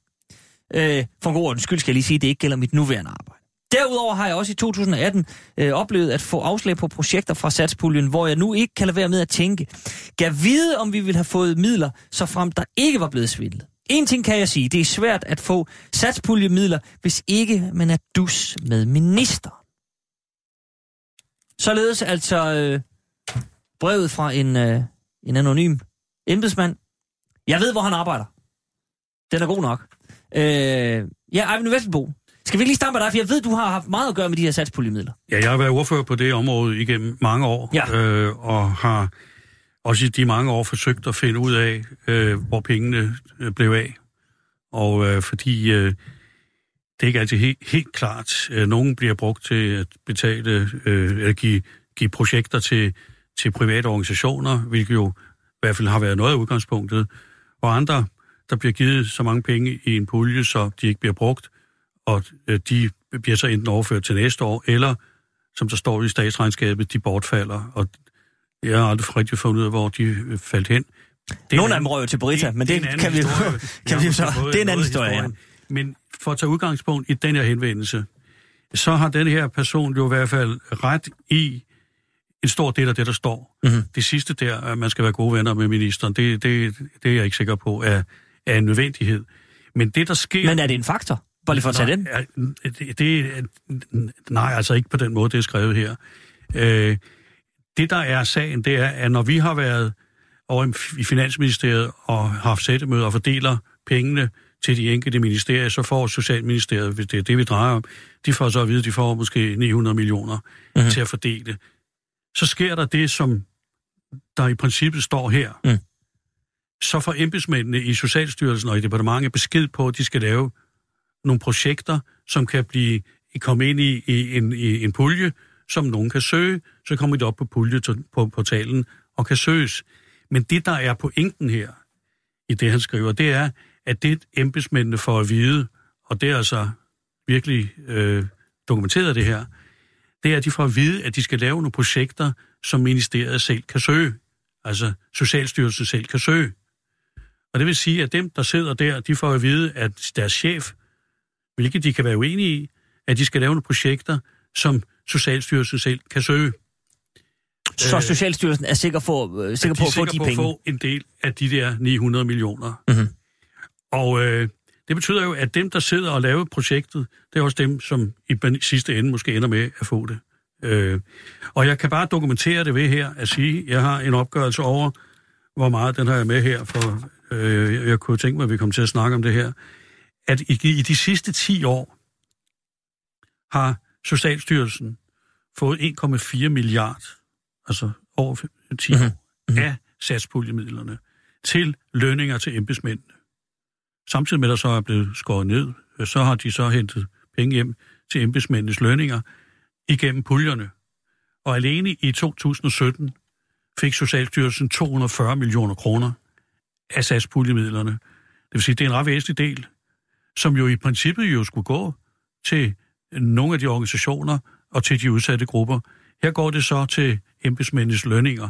Øh, for en god ordens skyld skal jeg lige sige, at det ikke gælder mit nuværende arbejde. Derudover har jeg også i 2018 øh, oplevet at få afslag på projekter fra satspuljen, hvor jeg nu ikke kan lade være med at tænke. Gav vide, om vi ville have fået midler, så frem der ikke var blevet svindlet. En ting kan jeg sige, det er svært at få satspuljemidler, hvis ikke man er dus med minister. Således altså øh, brevet fra en, øh, en anonym embedsmand. Jeg ved, hvor han arbejder. Den er god nok. Øh, ja, Eivind Vesselbo. Skal vi lige starte med dig, for jeg ved, du har haft meget at gøre med de her satspuljemidler. Ja, jeg har været ordfører på det område igennem mange år, Ja. øh, og har også i de mange år forsøgt at finde ud af, øh, hvor pengene øh, blev af. Og øh, fordi øh, det er ikke altid helt, helt klart. Øh, nogle bliver brugt til at betale, øh, eller give, give projekter til, til private organisationer, hvilket jo i hvert fald har været noget af udgangspunktet. Og andre, der bliver givet så mange penge i en pulje, så de ikke bliver brugt, og øh, de bliver så enten overført til næste år, eller, som der står i statsregnskabet, de bortfalder. Og jeg har aldrig rigtig fundet ud af, hvor de øh, faldt hen. Det Nogle af dem røg til Brita, men det, kan vi, historie. kan vi så... Det er en anden historie, ja. Men for at tage udgangspunkt i den her henvendelse, så har den her person jo i hvert fald ret i en stor del af det, der står. Mhm. Mm-hmm. Det sidste der, at man skal være gode venner med ministeren, det, det, det er jeg ikke sikker på er, er en nødvendighed. Men det, der sker... Men er det en faktor? Bare lige for at tage den. Det, det, nej, altså ikke på den måde, det er skrevet her. Øh, det, der er sagen, det er, at når vi har været over i- Finansministeriet og har haft sættemøder og fordeler pengene til de enkelte ministerier, så får Socialministeriet, hvis det er det, vi drejer om, de får så at vide, at de får måske 900 millioner Mhm. mm-hmm. til at fordele. Så sker der det, som der i princippet står her. Mm. Så får embedsmændene i Socialstyrelsen og i departementet besked på, at de skal lave nogle projekter, som kan blive komme ind i, i, en, i en pulje, som nogen kan søge. Så kommer de op på pulje på portalen og kan søges. Men det, der er pointen her, i det han skriver, det er, at det embedsmændene får at vide, og det er altså virkelig øh, dokumenteret det her, det er, at de får at vide, at de skal lave nogle projekter, som ministeriet selv kan søge. Altså Socialstyrelsen selv kan søge. Og det vil sige, at dem, der sidder der, de får at vide, at deres chef, hvilket de kan være uenige i, at de skal lave nogle projekter, som Socialstyrelsen selv kan søge. Så Øh, Socialstyrelsen er sikker, for, øh, sikker på at få de på penge. at få en del af de der 900 millioner. Mhm. Og øh, det betyder jo, at dem, der sidder og laver projektet, det er også dem, som i sidste ende måske ender med at få det. Øh, og jeg kan bare dokumentere det ved her at sige, at jeg har en opgørelse over, hvor meget den har jeg med her, for øh, jeg- jeg kunne tænke mig, at vi kom til at snakke om det her, at i, de sidste 10 år har Socialstyrelsen fået 1,4 milliard, altså over 10 år, mm-hmm. af satspuljemidlerne til lønninger til embedsmændene. Samtidig med, at der så er blevet skåret ned, øh, så har de så hentet penge hjem til embedsmændenes lønninger igennem puljerne. Og alene i 2017 fik Socialstyrelsen 240 millioner kroner af satspuljemidlerne. Det vil sige, det er en ret væsentlig del, som jo i princippet jo skulle gå til nogle af de organisationer og til de udsatte grupper. Her går det så til embedsmændenes lønninger.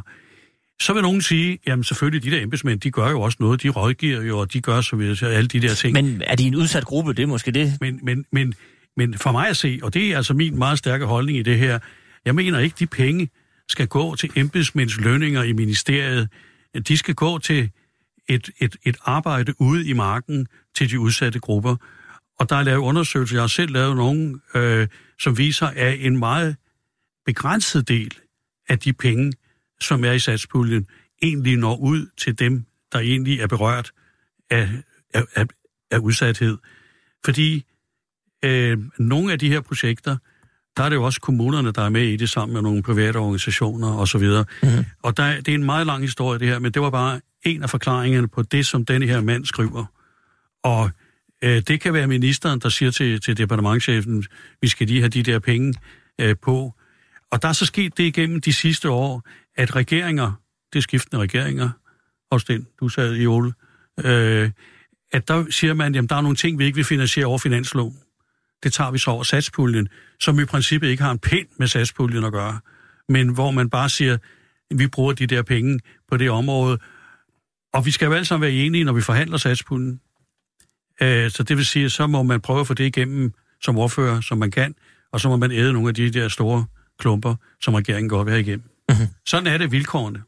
Så vil nogen sige, jamen selvfølgelig, de der embedsmænd, de gør jo også noget, de rådgiver jo, og de gør så videre, alle de der ting. Men er de en udsat gruppe? Det er måske det. Men, men, men, men for mig at se, og det er altså min meget stærke holdning i det her, jeg mener ikke, de penge skal gå til embedsmænds lønninger i ministeriet. De skal gå til et, et, et arbejde ude i marken til de udsatte grupper. Og der er lavet undersøgelser, jeg har selv lavet nogle, øh, som viser, at en meget begrænset del af de penge, som er i satspuljen, egentlig når ud til dem, der egentlig er berørt af, af, af, af udsathed. Fordi øh, nogle af de her projekter, der er det jo også kommunerne, der er med i det sammen med nogle private organisationer osv. Mm-hmm. Og der, det er en meget lang historie det her, men det var bare en af forklaringerne på det, som denne her mand skriver. Og øh, det kan være ministeren, der siger til, til departementchefen, vi skal lige have de der penge øh, på. Og der er så sket det igennem de sidste år, at regeringer, det er skiftende regeringer, også den, du sad i Ole, øh, at der siger man, at der er nogle ting, vi ikke vil finansiere over finansloven. Det tager vi så over satspuljen, som i princippet ikke har en pind med satspuljen at gøre, men hvor man bare siger, at vi bruger de der penge på det område, og vi skal jo alle sammen være enige, når vi forhandler satspuljen. Øh, så det vil sige, at så må man prøve at få det igennem som ordfører, som man kan, og så må man æde nogle af de der store klumper, som regeringen godt vil have igennem. Mm-hmm. Sådan er det vilkårene.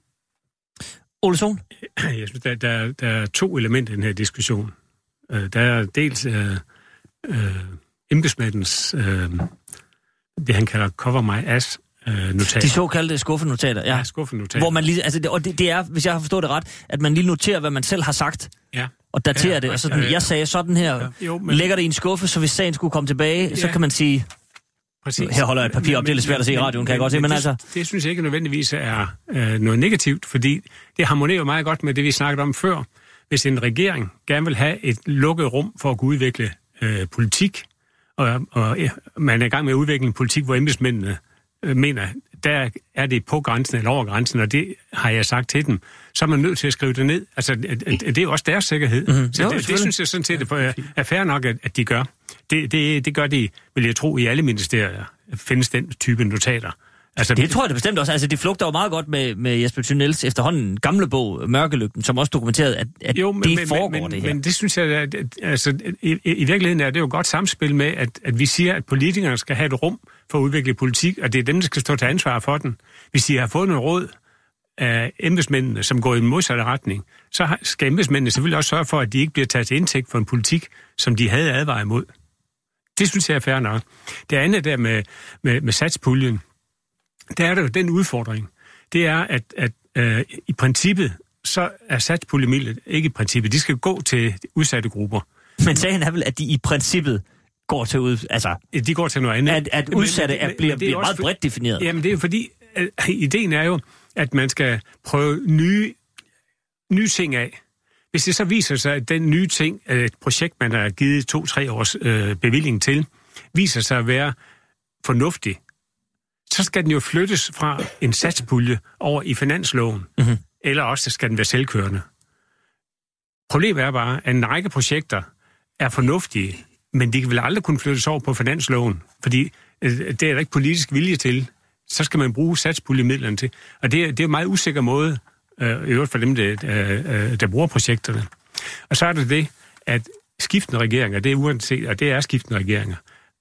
Ole Sohn? Jeg synes, der, der, der er to elementer i den her diskussion. Øh, Der er dels øh, øh, embedsmændens, øh, det han kalder cover my ass øh, notater. De såkaldte skuffenotater, ja. Ja, skuffenotater. Hvor man lige, altså, det, og det, det er, hvis jeg har forstået det ret, at man lige noterer, hvad man selv har sagt, Ja. og daterer Ja, det. Og ja, sådan, ja. jeg sagde sådan her, Jo, jo, men- men... lægger det i en skuffe, så hvis sagen skulle komme tilbage, så Ja. kan man sige, Præcis. Her holder jeg et papir op, det er lidt svært at se i radioen, kan jeg godt se, men det, altså- Det synes jeg ikke nødvendigvis er øh, noget negativt, fordi det harmonerer meget godt med det, vi snakkede om før. Hvis en regering gerne vil have et lukket rum for at kunne udvikle øh, politik, og, og ja, man er i gang med at udvikle en politik, hvor embedsmændene mener, der er det på grænsen eller over grænsen, og det har jeg sagt til dem, så er man nødt til at skrive det ned. Altså, det er jo også deres sikkerhed. Mm-hmm. Så Jo, det, det synes jeg sådan set er, er fair nok, at, at de gør. Det, det, det gør de, vil jeg tro, i alle ministerier findes den type notater. Altså, det tror jeg da bestemt også. Altså, det flugter jo meget godt med, med Jesper Thunels efterhånden gamle bog, Mørkelygten, som også dokumenterede, at, at jo, men, det foregår, men, det her. Men det synes jeg, at, at, altså, i, i, virkeligheden er det jo et godt samspil med, at, at vi siger, at politikerne skal have et rum for at udvikle politik, og det er dem, der skal stå til ansvar for den. Hvis de har fået noget råd af embedsmændene, som går i den modsatte retning, så skal embedsmændene selvfølgelig også sørge for, at de ikke bliver taget til indtægt for en politik, som de havde advaret imod. Det synes jeg er fair nok. Det andet der med, med, med satspuljen, der er der jo den udfordring. Det er, at, at øh, i princippet, så er satspuljemidlet ikke i princippet. De skal gå til udsatte grupper. Men sagen er vel, at de i princippet går til ud... Altså, De går til noget andet. at, at udsatte er, bliver, det er bliver meget for- bredt defineret. Jamen, det er jo fordi, at ideen er jo, at man skal prøve nye, nye ting af. Hvis det så viser sig, at den nye ting, øh, et projekt, man har givet to-tre års øh, bevilling til, viser sig at være fornuftig, så skal den jo flyttes fra en satspulje over i finansloven. Mhm. Eller også skal den være selvkørende. Problemet er bare, at en række projekter er fornuftige, men de vil aldrig kunne flyttes over på finansloven, fordi øh, det er der ikke politisk vilje til. Så skal man bruge satspuljemidlerne til. Og det er, det er en meget usikker måde, øh, i øvrigt for dem, der, øh, øh, der bruger projekterne. Og så er det det, at skiftende regeringer, det er uanset, og det er skiftende regeringer,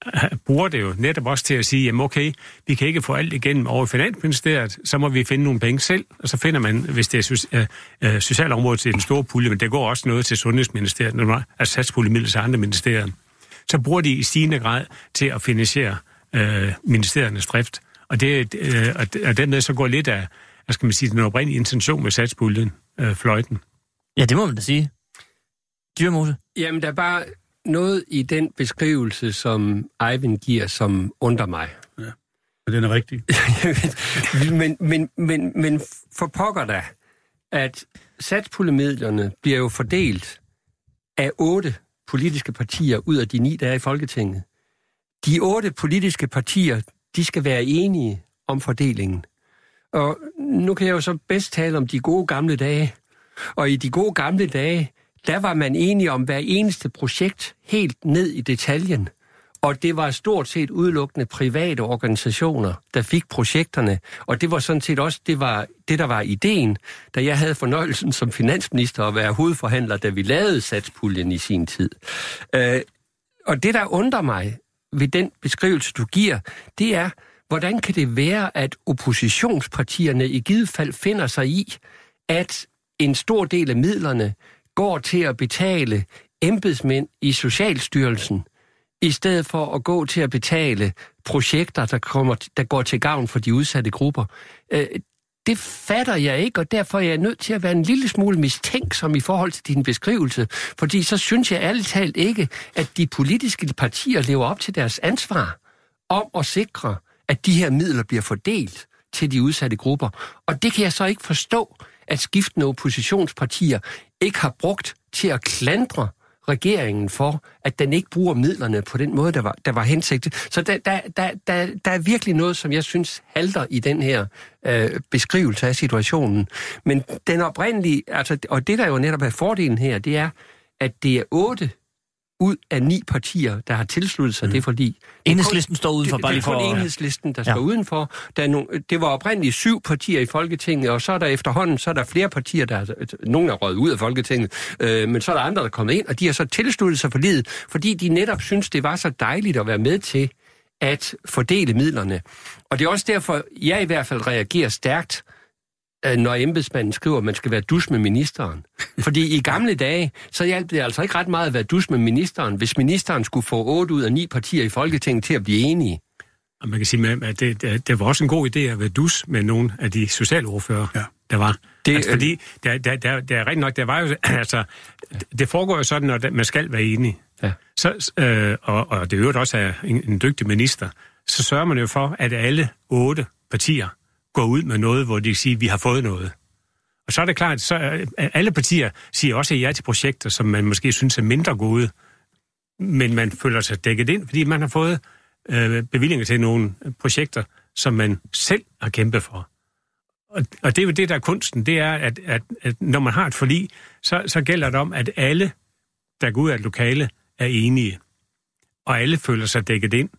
bruger det jo netop også til at sige, jamen okay, vi kan ikke få alt igennem over i Finansministeriet, så må vi finde nogle penge selv, og så finder man, hvis det er øh, øh, socialområdet til den store pulje, men der går også noget til Sundhedsministeriet, når man har satspuljemidler til andre ministerier, så bruger de i stigende grad til at finansiere øh, ministeriernes drift. Og, det, øh, og, og dermed så går lidt af, hvad skal man sige, den oprindelige intention med satspuljen, øh, fløjten. Ja, det må man da sige. Dyrmose. Jamen, der er bare noget i den beskrivelse, som Eivind giver, som undrer mig. Men den er rigtig. men, men, men, men for pokker da, at satspuljemidlerne bliver jo fordelt af otte politiske partier ud af de ni, der er i Folketinget. De otte politiske partier, de skal være enige om fordelingen. Og nu kan jeg jo så bedst tale om de gode gamle dage. Og i de gode gamle dage, der var man enige om hver eneste projekt helt ned i detaljen. Og det var stort set udelukkende private organisationer, der fik projekterne. Og det var sådan set også det, var, det der var ideen, da jeg havde fornøjelsen som finansminister at være hovedforhandler, da vi lavede satspuljen i sin tid. Øh, og det, der undrer mig ved den beskrivelse, du giver, det er, hvordan kan det være, at oppositionspartierne i givet fald finder sig i, at en stor del af midlerne går til at betale embedsmænd i Socialstyrelsen, i stedet for at gå til at betale projekter, der, kommer, der går til gavn for de udsatte grupper. Øh, det fatter jeg ikke, og derfor er jeg nødt til at være en lille smule mistænksom i forhold til din beskrivelse, fordi så synes jeg ærligt talt ikke, at de politiske partier lever op til deres ansvar om at sikre, at de her midler bliver fordelt til de udsatte grupper. Og det kan jeg så ikke forstå, at skiftende oppositionspartier ikke har brugt til at klandre regeringen for, at den ikke bruger midlerne på den måde, der var, der var hensigtet. Så der, der, der, der, der er virkelig noget, som jeg synes halter i den her øh, beskrivelse af situationen. Men den oprindelige, altså, og det der jo netop er fordelen her, det er, at det er otte ud af ni partier, der har tilsluttet sig mm. det, fordi... Enhedslisten står udenfor, det, bare lige det er kun for... enhedslisten, der Ja. står udenfor. Der er nogle, det var oprindeligt syv partier i Folketinget, og så er der efterhånden så er der flere partier, der er, nogle er røget ud af Folketinget, øh, men så er der andre, der er kommet ind, og de har så tilsluttet sig for livet, fordi de netop synes, det var så dejligt at være med til at fordele midlerne. Og det er også derfor, jeg i hvert fald reagerer stærkt, øh, når embedsmanden skriver, at man skal være dus med ministeren. Fordi i gamle dage, så hjalp det altså ikke ret meget at være dus med ministeren, hvis ministeren skulle få otte ud af ni partier i Folketinget til at blive enige. Og man kan sige, at det, det, det var også en god idé at være dus med nogle af de socialordfører, Ja. der var. Det- altså, fordi, der, der, der, der er rigtig nok, der var jo, altså, det foregår jo sådan, at man skal være enig. Ja. Så, øh, og, og det er jo også er en, en dygtig minister, så sørger man jo for, at alle otte partier gå ud med noget, hvor de siger, at vi har fået noget. Og så er det klart, så alle partier siger også ja til projekter, som man måske synes er mindre gode, men man føler sig dækket ind, fordi man har fået øh, bevillinger til nogle projekter, som man selv har kæmpet for. Og, og det er jo det, der er kunsten, det er, at, at, at når man har et forlig, så, så gælder det om, at alle, der går ud af et lokale, er enige. Og alle føler sig dækket ind.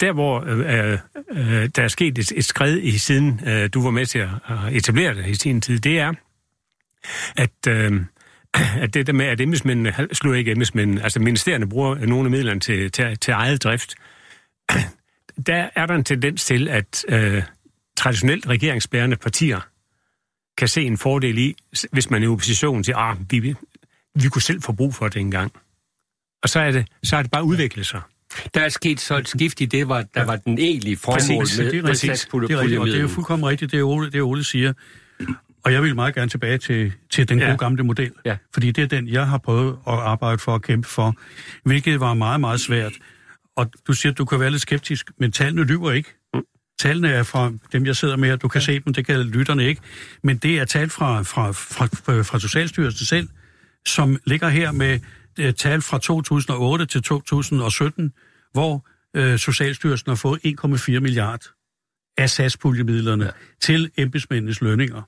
Der, hvor øh, øh, øh, der er sket et, et skred i siden, øh, du var med til at, at etablere det i sin tid, det er, at, øh, at det der med, at embedsmændene, slår ikke embedsmændene, altså ministerierne bruger nogle af midlerne til, til, til eget drift, der er der en tendens til, at øh, traditionelt regeringsbærende partier kan se en fordel i, hvis man er i opposition til, ah, vi, vi kunne selv få brug for det engang. Og så er det, så er det bare udviklet sig. Der er sket så et skift i det, var, der var den egentlige formål Præcis, med, det er med rigtigt. satspulje- Det er rigtigt, og det er jo fuldkommen rigtigt, det Ole, det Ole siger. Og jeg vil meget gerne tilbage til, til den Ja. gode gamle model. Ja. Fordi det er den, jeg har prøvet at arbejde for at kæmpe for, hvilket var meget, meget svært. Og du siger, at du kan være lidt skeptisk, men tallene lyver ikke. Tallene er fra dem, jeg sidder med, og du kan se dem, det kan lytterne ikke. Men det er tal fra, fra, fra, fra, fra Socialstyrelsen selv, som ligger her med øh, tal fra 2008 til 2017, hvor øh, Socialstyrelsen har fået 1,4 milliard af satspuljemidlerne ja. til embedsmændenes lønninger.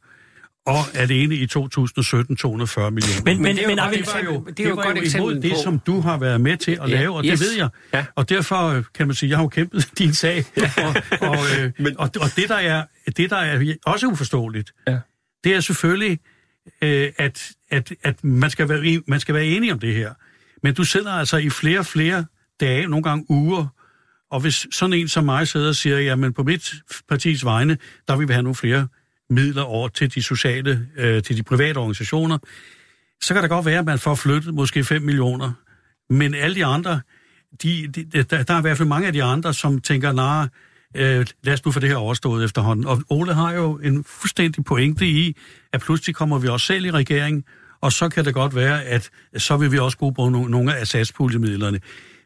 Og alene i 2017 240 millioner. Men, men, det er jo men, eksempel. det var jo, det er jo det et var godt jo eksempel imod det, på- som du har været med til at Ja, lave, og yes. det ved jeg. Ja. Og derfor øh, kan man sige, jeg har jo kæmpet din sag. og, og, øh, Men- og, og det, der er, det, der er også uforståeligt, Ja. det er selvfølgelig, øh, at, at, at man, skal være, man skal være enig om det her. Men du sidder altså i flere og flere dage, nogle gange uger, og hvis sådan en som mig sidder og siger, jamen på mit partis vegne, der vil vi have nogle flere midler over til de sociale, øh, til de private organisationer, så kan det godt være, at man får flyttet måske 5 millioner. Men alle de andre, de, de, de, der, der er i hvert fald mange af de andre, som tænker, nej, øh, lad os nu få det her overstået efterhånden. Og Ole har jo en fuldstændig pointe i, at pludselig kommer vi også selv i regering, og så kan det godt være, at så vil vi også kunne bruge nogle, af satspuljemidlerne.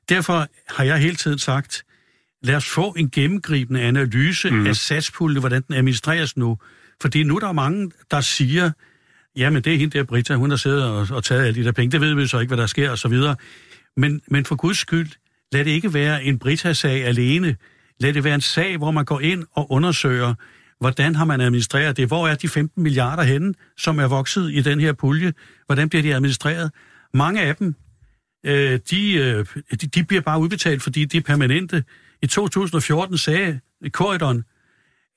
Derfor har jeg hele tiden sagt, lad os få en gennemgribende analyse mm. af satspuljen, hvordan den administreres nu. Fordi nu er der mange, der siger, jamen det er hende der Britta, hun har siddet og, og taget alle de der penge, det ved vi så ikke, hvad der sker og så videre. Men, men for guds skyld, lad det ikke være en Britta-sag alene. Lad det være en sag, hvor man går ind og undersøger, hvordan har man administreret det? Hvor er de 15 milliarder henne, som er vokset i den her pulje? Hvordan bliver de administreret? Mange af dem, øh, de, øh, de, de bliver bare udbetalt, fordi de er permanente. I 2014 sagde Corridon,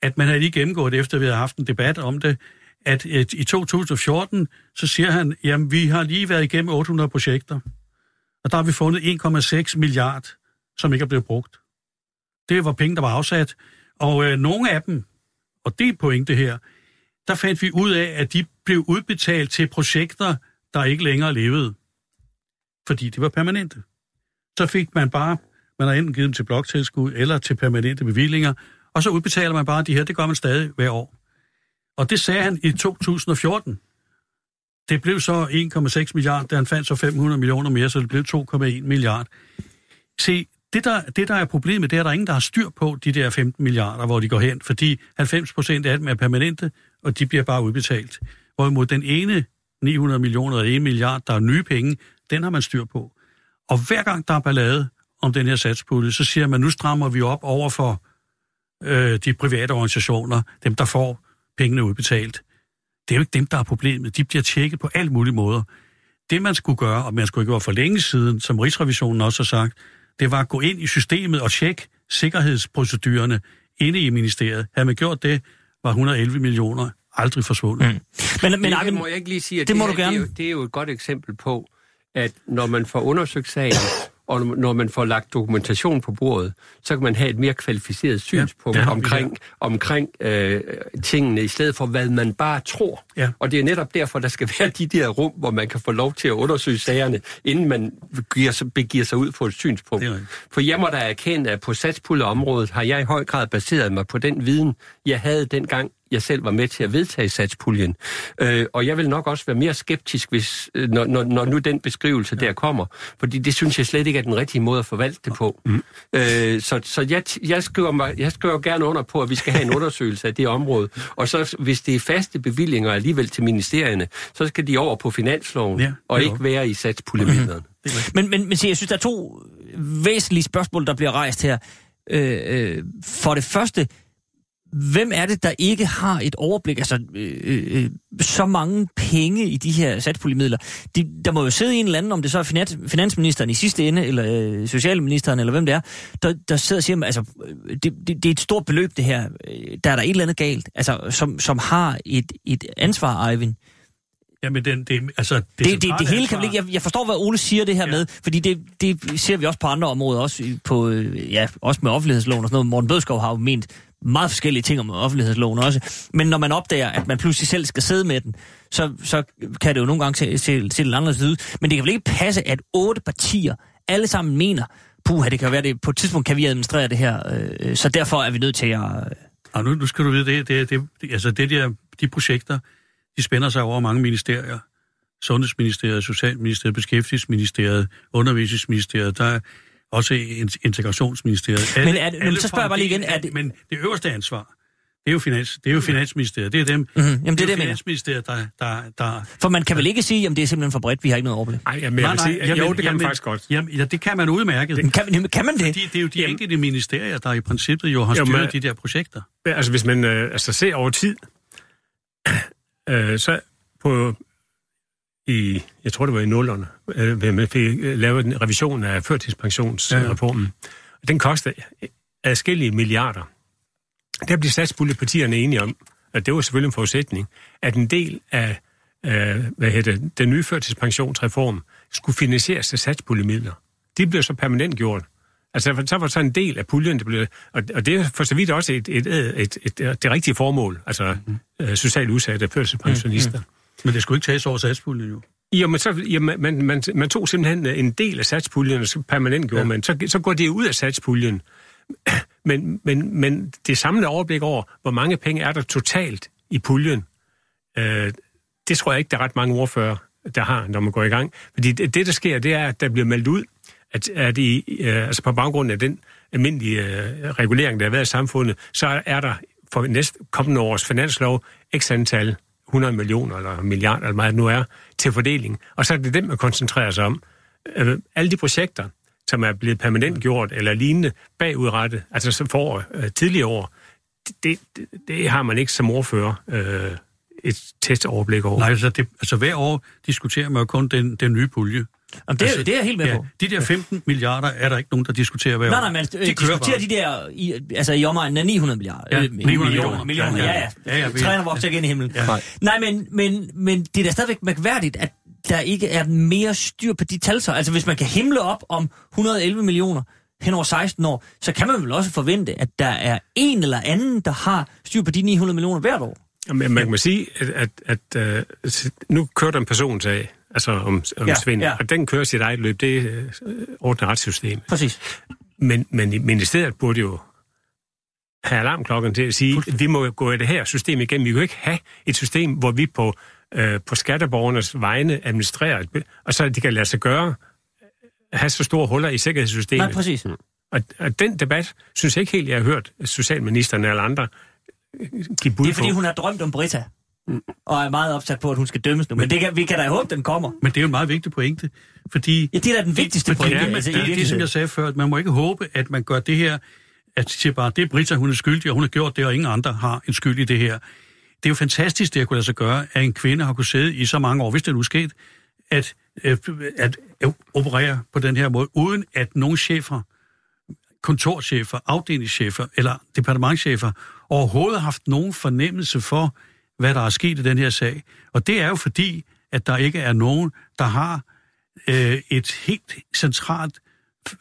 at man havde lige gennemgået, efter vi havde haft en debat om det, at øh, i 2014, så siger han, jamen vi har lige været igennem 800 projekter, og der har vi fundet 1,6 milliard, som ikke er blevet brugt. Det var penge, der var afsat, og øh, nogle af dem, og det er pointe her, der fandt vi ud af, at de blev udbetalt til projekter, der ikke længere levede, fordi de var permanente. Så fik man bare, man har enten givet dem til bloktilskud eller til permanente bevillinger, og så udbetaler man bare de her, det gør man stadig hver år. Og det sagde han i 2014. Det blev så 1,6 milliarder, da han fandt så 500 millioner mere, så det blev 2,1 milliard. Se, det der, det der er problemet, det er, at der er ingen, der har styr på de der 15 milliarder, hvor de går hen, fordi 90 procent af dem er permanente, og de bliver bare udbetalt. Hvorimod den ene 900 millioner og 1 milliard, der er nye penge, den har man styr på. Og hver gang der er ballade om den her satspulje, så siger man, nu strammer vi op over for øh, de private organisationer, dem der får pengene udbetalt. Det er jo ikke dem, der er problemet. De bliver tjekket på alle mulige måder. Det man skulle gøre, og man skulle ikke gøre for længe siden, som Rigsrevisionen også har sagt, det var at gå ind i systemet og tjekke sikkerhedsprocedurerne inde i ministeriet. Havde man gjort det, var 111 millioner aldrig forsvundet. Mm. Men, men det Arvind, må jeg ikke lige sige, at det må her, du gerne. Det er, jo, det er jo et godt eksempel på, at når man får undersøgt sagen, og når man får lagt dokumentation på bordet, så kan man have et mere kvalificeret synspunkt ja, omkring, omkring øh, tingene, i stedet for hvad man bare tror. Ja. Og det er netop derfor, der skal være de der rum, hvor man kan få lov til at undersøge sagerne, inden man giver begiver sig ud på et synspunkt. For jeg må da erkende, at på satspuljeområdet har jeg i høj grad baseret mig på den viden, jeg havde dengang, jeg selv var med til at vedtage satspuljen. Øh, og jeg vil nok også være mere skeptisk, hvis, øh, når, når, når nu den beskrivelse der kommer. Fordi det synes jeg slet ikke er den rigtige måde at forvalte det på. Mm. Øh, så så jeg, jeg, skriver mig, jeg skriver gerne under på, at vi skal have en undersøgelse af det område. Og så hvis det er faste bevillinger alligevel til ministerierne, så skal de over på finansloven, Ja, og ikke være i satspuljemidlerne. Men, men, men se, jeg synes, der er to væsentlige spørgsmål, der bliver rejst her. Øh, øh, for det første, hvem er det, der ikke har et overblik? Altså, øh, øh, så mange penge i de her satspuljemidler. De, der må jo sidde en eller anden, om det så er finans, finansministeren i sidste ende, eller øh, socialministeren, eller hvem det er, der, der sidder og siger, altså, øh, det, det, det er et stort beløb, det her. Øh, Der er der et eller andet galt, altså, som, som har et, et ansvar, Eivind. Jamen, den, det, altså, det, Det, det, det, hele ansvar- kan vel ikke... Jeg, jeg forstår, hvad Ole siger det her ja. med, fordi det, det ser vi også på andre områder, også, på, øh, ja, også med offentlighedsloven og sådan noget. Morten Bødskov har jo ment meget forskellige ting om offentlighedsloven også. Men når man opdager, at man pludselig selv skal sidde med den, så, så kan det jo nogle gange se, se, se lidt anderledes ud. Men det kan vel ikke passe, at otte partier alle sammen mener, puha, det kan være, det på et tidspunkt kan vi administrere det her, øh, så derfor er vi nødt til at... Og nu, nu skal du vide, det, det, det, det, altså det der, de projekter, de spænder sig over mange ministerier. Sundhedsministeriet, Socialministeriet, Beskæftigelsesministeriet, Undervisningsministeriet, der er også in- Integrationsministeriet. Men er det- men så spørger jeg bare lige igen, er det- Men det øverste ansvar, det er jo, finans, det er jo Finansministeriet. Det er dem. Mhm, jamen, det er det, jeg jo mener. Finansministeriet, der, der, der For man kan vel ikke sige, at det er simpelthen for bredt, vi har ikke noget overblik. Ej, jamen, jeg vil sige, at, jo, det kan man faktisk godt. Jamen, ja, det kan man udmærket. Men Kan, jamen, kan man det? Fordi det er jo de enkelte ministerier, der i princippet jo har styret men- de der projekter. Altså, hvis man øh, altså, ser over tid, øh, så på i, jeg tror det var i nullerne, øh, man fik lavet en revision af førtidspensionsreformen. Ja. Den kostede adskillige milliarder. Der blev satspuljepartierne enige om, at det var selvfølgelig en forudsætning, at en del af øh, hvad hedder den nye førtidspensionsreform skulle finansieres af satspuljemidler. De blev så permanent gjort. Altså, så var så en del af puljen, det blev, og, og det er for så vidt også et, et, et, et, et, det rigtige formål, altså mm. socialt udsatte førtidspensionister. Mm. Men det skulle ikke tages over satspuljen jo. Jo, men så, jo, man, man, man, man tog simpelthen en del af satspuljen, og så permanent gjorde ja. man. Så, så går det ud af satspuljen. Men, men, men det samlede overblik over, hvor mange penge er der totalt i puljen, øh, det tror jeg ikke, der er ret mange ordfører, der har, når man går i gang. Fordi det, det der sker, det er, at der bliver meldt ud, at, at i, øh, altså på baggrund af den almindelige øh, regulering, der har været i samfundet, så er der for næste kommende års finanslov x antal 100 millioner eller milliarder, eller meget det nu er, til fordeling. Og så er det dem, man koncentrerer sig om. Øh, alle de projekter, som er blevet permanent gjort eller lignende bagudrettet, altså som for øh, tidligere år, det, det, det har man ikke som ordfører øh, et testoverblik over. Nej, altså, det, altså hver år diskuterer man jo kun den, den nye pulje. Jamen, det, er, Altså, det er jeg helt med Ja, på. de der 15 milliarder er der ikke nogen, der diskuterer hver Nej, år. nej, men de de kører diskuterer bare. de der, i, altså i omegnen af 900 milliarder. Ja, øh, 900 millioner. millioner. Ja, ja. Ja, ja, vi- Træner vokser ikke ind i himlen. Ja. Nej. Nej, men, men, men det er da stadigvæk mærkværdigt, at der ikke er mere styr på de tal så. Altså hvis man kan himle op om 111 millioner hen over 16 år, så kan man vel også forvente, at der er en eller anden, der har styr på de 900 millioner hvert år. Men man kan sige, at, at, at uh, nu kører der en personsag, altså om, om Ja, svindel, ja. og den kører sit eget løb, det er uh, ordnet retssystem. Præcis. Men, men ministeriet burde jo have alarmklokken til at sige, at vi må gå i det her system igennem. Vi kan jo ikke have et system, hvor vi på, øh, på skatteborgernes vegne administrerer, og så de kan lade sig gøre have så store huller i sikkerhedssystemet. Nej, præcis. Og, og den debat, synes jeg ikke helt, jeg har hørt socialministeren eller andre øh, give bud Det er fordi, på. hun har drømt om Britta. Og er meget opsat på, at hun skal dømmes nu. Men det kan, vi kan da håbe, den kommer. Men det er jo en meget vigtig pointe, fordi... Ja, det er da den vigtigste pointe. det, altså, det, det, det, som jeg sagde før, at man må ikke håbe, at man gør det her, at de siger bare, det er Britta, hun er skyldig, og hun har gjort det, og ingen andre har en skyld i det her. Det er jo fantastisk, det at kunne lade sig gøre, at en kvinde har kunnet sidde i så mange år, hvis det nu er sket, at, øh, at, at operere på den her måde, uden at nogen chefer, kontorchefer, afdelingschefer eller departementchefer overhovedet har haft nogen fornemmelse for, hvad der er sket i den her sag. Og det er jo fordi, at der ikke er nogen, der har øh, et helt centralt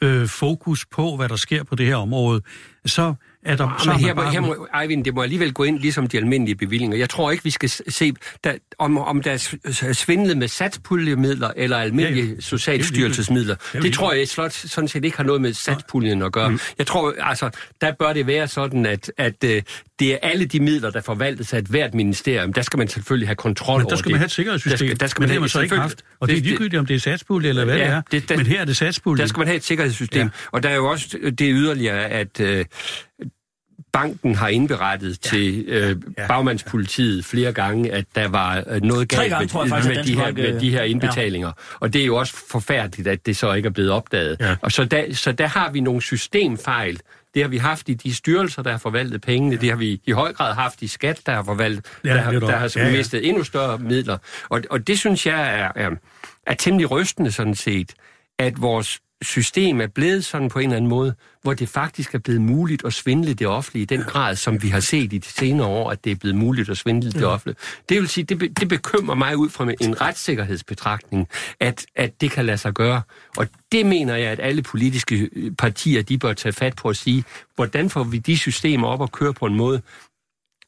øh, fokus på, hvad der sker på det her område, så er der... Så Men har her, bare- her må, Eivind, det må alligevel gå ind ligesom de almindelige bevillinger. Jeg tror ikke, vi skal se, der, om, om der er svindlet med satspuljemidler eller almindelige Ja, ja. socialstyrelsesmidler. Det Det tror jeg slot, sådan set ikke har noget med satspuljen at gøre. Jeg tror, altså, der bør det være sådan, at, at øh, det er alle de midler, der forvaltes af et hvert ministerium. Der skal man selvfølgelig have kontrol Men over der skal det. man have et sikkerhedssystem, Der skal, der skal men man det har have- man så ikke haft. Og det er ligegyldigt, om det er satspulje eller hvad Ja, det er. det- der- men her er det satspulje. Der skal man have et sikkerhedssystem. Ja. Og der er jo også det yderligere, at øh, banken har indberettet ja. til øh, Ja. bagmandspolitiet flere gange, at der var øh, noget galt gange, med, jeg faktisk, med, de her, med de her indbetalinger. Ja. Og det er jo også forfærdeligt, at det så ikke er blevet opdaget. Ja. Og så der, så der har vi nogle systemfejl. Det har vi haft i de styrelser, der har forvaltet pengene. Ja. Det har vi i høj grad haft i skat, der har forvaltet, Ja, der, har, der har Ja, ja. mistet endnu større midler. Og, og det synes jeg er, er, er temmelig rystende sådan set, at vores system er blevet sådan på en eller anden måde, hvor det faktisk er blevet muligt at svindle det offentlige i den grad, som vi har set i de senere år, at det er blevet muligt at svindle det offentlige. Det vil sige, det, be, det bekymrer mig ud fra en retssikkerhedsbetragtning, at, at det kan lade sig gøre. Og det mener jeg, at alle politiske øh, partier, de bør tage fat på at sige, hvordan får vi de systemer op og køre på en måde,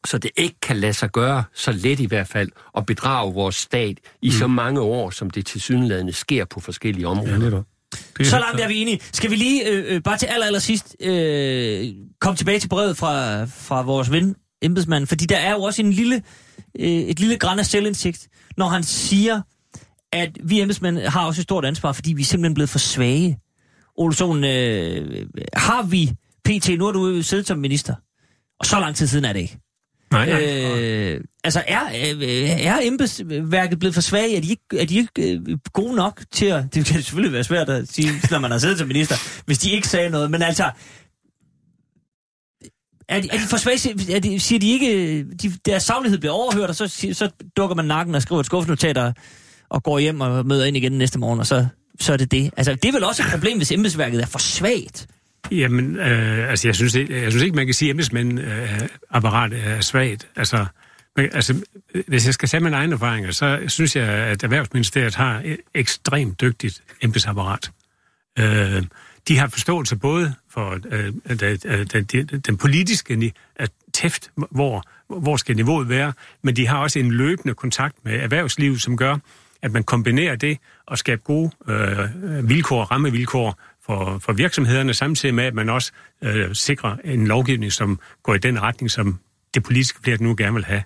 så det ikke kan lade sig gøre, så let i hvert fald, at bedrage vores stat i mm. så mange år, som det til synlædende sker på forskellige områder. Ja, netop. Det Så langt er vi enige. Skal vi lige, øh, øh, bare til aller, aller sidst, øh, komme tilbage til brevet fra, fra vores ven, embedsmanden, fordi der er jo også en lille, øh, et lille græn af selvindsigt, når han siger, at vi embedsmænd har også et stort ansvar, fordi vi er simpelthen blevet for svage. Olsson, øh, øh, har vi PT, nu har du siddet som minister, og så lang tid siden er det ikke. Nej, nej. Øh, altså er, øh, er embedsværket blevet for svage? Er de ikke, er de ikke øh, gode nok til at... Det kan selvfølgelig være svært at sige, når man har siddet som minister, hvis de ikke sagde noget. Men altså... Er de, er de for svage? Er de, siger de ikke... De, deres savlighed bliver overhørt, og så, så dukker man nakken og skriver et skuffenotat og, og går hjem og møder ind igen næste morgen, og så, så er det det. Altså, det er vel også et problem, hvis embedsværket er for svagt. Jamen, øh, altså, jeg synes, ikke, jeg synes ikke, man kan sige, at embedsmænd øh, er svagt. Altså, men, altså, hvis jeg skal tage mine egne erfaringer, så synes jeg, at Erhvervsministeriet har et ekstremt dygtigt embedsapparat. Øh, de har forståelse både for øh, den, øh, den, den, politiske at tæft, hvor, hvor skal niveauet være, men de har også en løbende kontakt med erhvervslivet, som gør, at man kombinerer det og skaber gode øh, vilkår, rammevilkår for, for virksomhederne, samtidig med, at man også øh, sikrer en lovgivning, som går i den retning, som det politiske flertal nu gerne vil have.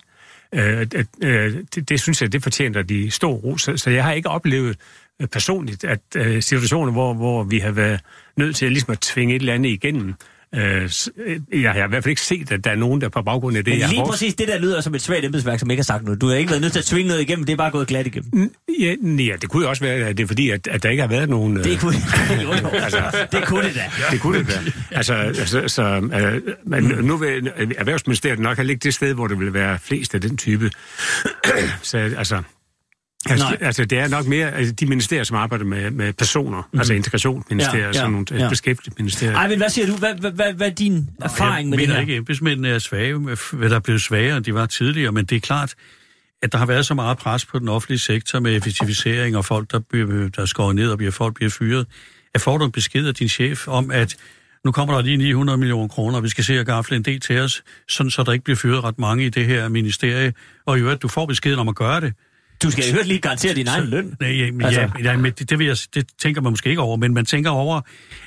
Øh, øh, det, det synes jeg, det fortjener de stor ros. Så, så jeg har ikke oplevet øh, personligt, at øh, situationer, hvor, hvor vi har været nødt til at, ligesom at tvinge et eller andet igennem, øh, øh, jeg har i hvert fald ikke set, at der er nogen, der på baggrund af det, Men jeg lige har præcis det der lyder som et svagt embedsværk, som ikke har sagt noget. Du har ikke været nødt til at tvinge noget igennem, det er bare gået glat igennem. Ja, ja, det kunne jo også være, at det er fordi, at, at der ikke har været nogen... Det øh, kunne, jo, jo. Altså- det kunne det da. Det kunne det være. Altså, altså så, øh, men nu vil Erhvervsministeriet nok have ligget det sted, hvor det vil være flest af den type. så altså... Altså, Nej. altså, det er nok mere altså, de ministerier, som arbejder med, med personer, mm. altså integrationsministerier, Ja, ja, sådan nogle ja. ja. beskæftigede ministerier. Ej, men hvad siger du? Hvad, hvad, hvad, hvad er din erfaring med jeg det mener her? ikke, at embedsmændene er svage, hvad der er blevet svagere, end de var tidligere, men det er klart, at der har været så meget pres på den offentlige sektor med effektivisering og folk, der, bliver, der skårer ned og bliver, folk bliver fyret. At får du en besked af din chef om, at nu kommer der lige 900 millioner kroner, og vi skal se at gafle en del til os, sådan så der ikke bliver fyret ret mange i det her ministerie. Og i øvrigt, du får beskeden om at gøre det. Du skal jo lige garantere din egen løn. Nej, men, Altså- ja, ja, men det, det, vil jeg, det tænker man måske ikke over, men man tænker over,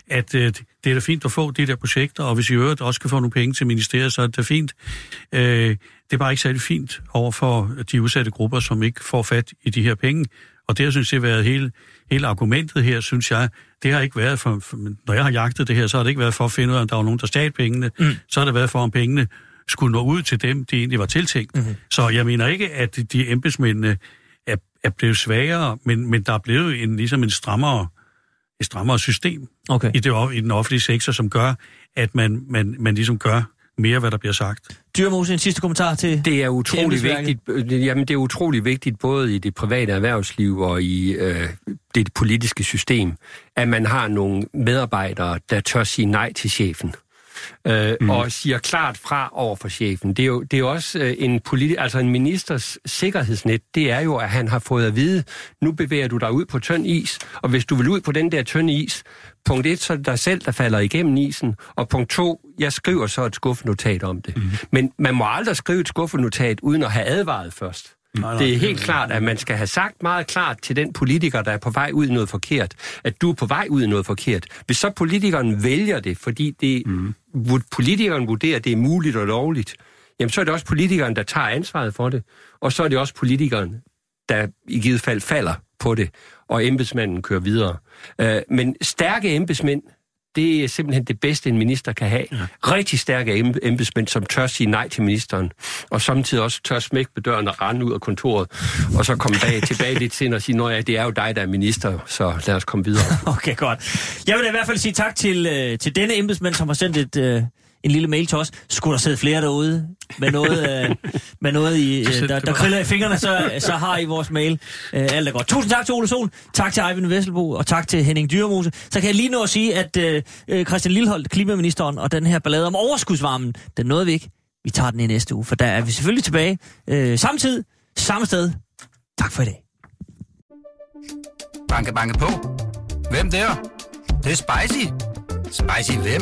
at øh, det er da fint at få de der projekter, og hvis I øvrigt også kan få nogle penge til ministeriet, så er det da fint. Øh, det er bare ikke særlig fint over for de udsatte grupper, som ikke får fat i de her penge. Og det, jeg synes, det har været hele, hele argumentet her, synes jeg, det har ikke været for, for, når jeg har jagtet det her, så har det ikke været for at finde ud af, om der var nogen, der stjal pengene. Mm. Så har det været for, om pengene skulle nå ud til dem, de egentlig var tiltænkt. Mm-hmm. Så jeg mener ikke, at de embedsmændene er, er blevet svagere, men, men der er blevet en, ligesom en strammere, et strammere system Okay. i, det, i den offentlige sektor, som gør, at man, man, man ligesom gør mere, hvad der bliver sagt. Dyrmose, en sidste kommentar til... Det er utrolig vigtigt, øh, jamen det er utrolig vigtigt både i det private erhvervsliv og i øh, det politiske system, at man har nogle medarbejdere, der tør sige nej til chefen. Øh, mm. og siger klart fra over for chefen. Det er jo, det er jo også øh, en, politi- altså en ministers sikkerhedsnet, det er jo, at han har fået at vide, nu bevæger du dig ud på tynd is, og hvis du vil ud på den der tynde is, punkt et, så er det dig selv, der falder igennem isen, og punkt to, jeg skriver så et skuffenotat om det. Mm. Men man må aldrig skrive et skuffenotat, uden at have advaret først. Nej, nej, det er helt klart, at man skal have sagt meget klart til den politiker, der er på vej ud i noget forkert, at du er på vej ud i noget forkert. Hvis så politikeren vælger det, fordi det, mm. politikeren vurderer, at det er muligt og lovligt, jamen så er det også politikeren, der tager ansvaret for det, og så er det også politikeren, der i givet fald falder på det, og embedsmanden kører videre. Uh, men stærke embedsmænd, det er simpelthen det bedste, en minister kan have. Ja. Rigtig stærke embedsmænd, som tør sige nej til ministeren, og samtidig også tør smække på døren og rende ud af kontoret, og så komme bag, tilbage lidt senere og sige, at ja, det er jo dig, der er minister, så lad os komme videre. Okay, godt. Jeg vil i hvert fald sige tak til, øh, til denne embedsmand, som har sendt et, øh, en lille mail til os. Skulle der sidde flere derude med noget, øh, med noget i, øh, der, der kriller i fingrene, så, så har I vores mail. Øh, alt er godt. Tusind tak til Ole Sol, tak til Eivind Vesselbo, og tak til Henning Dyrmose. Så kan jeg lige nå at sige, at øh, øh, Christian Lilleholdt, klimaministeren, og den her ballade om overskudsvarmen, den nåede vi ikke. Vi tager den i næste uge, for der er vi selvfølgelig tilbage. Øh, samtidig, samme sted. Tak for i dag. Banke, banke på. Hvem der? Det, det er spicy. Spicy hvem?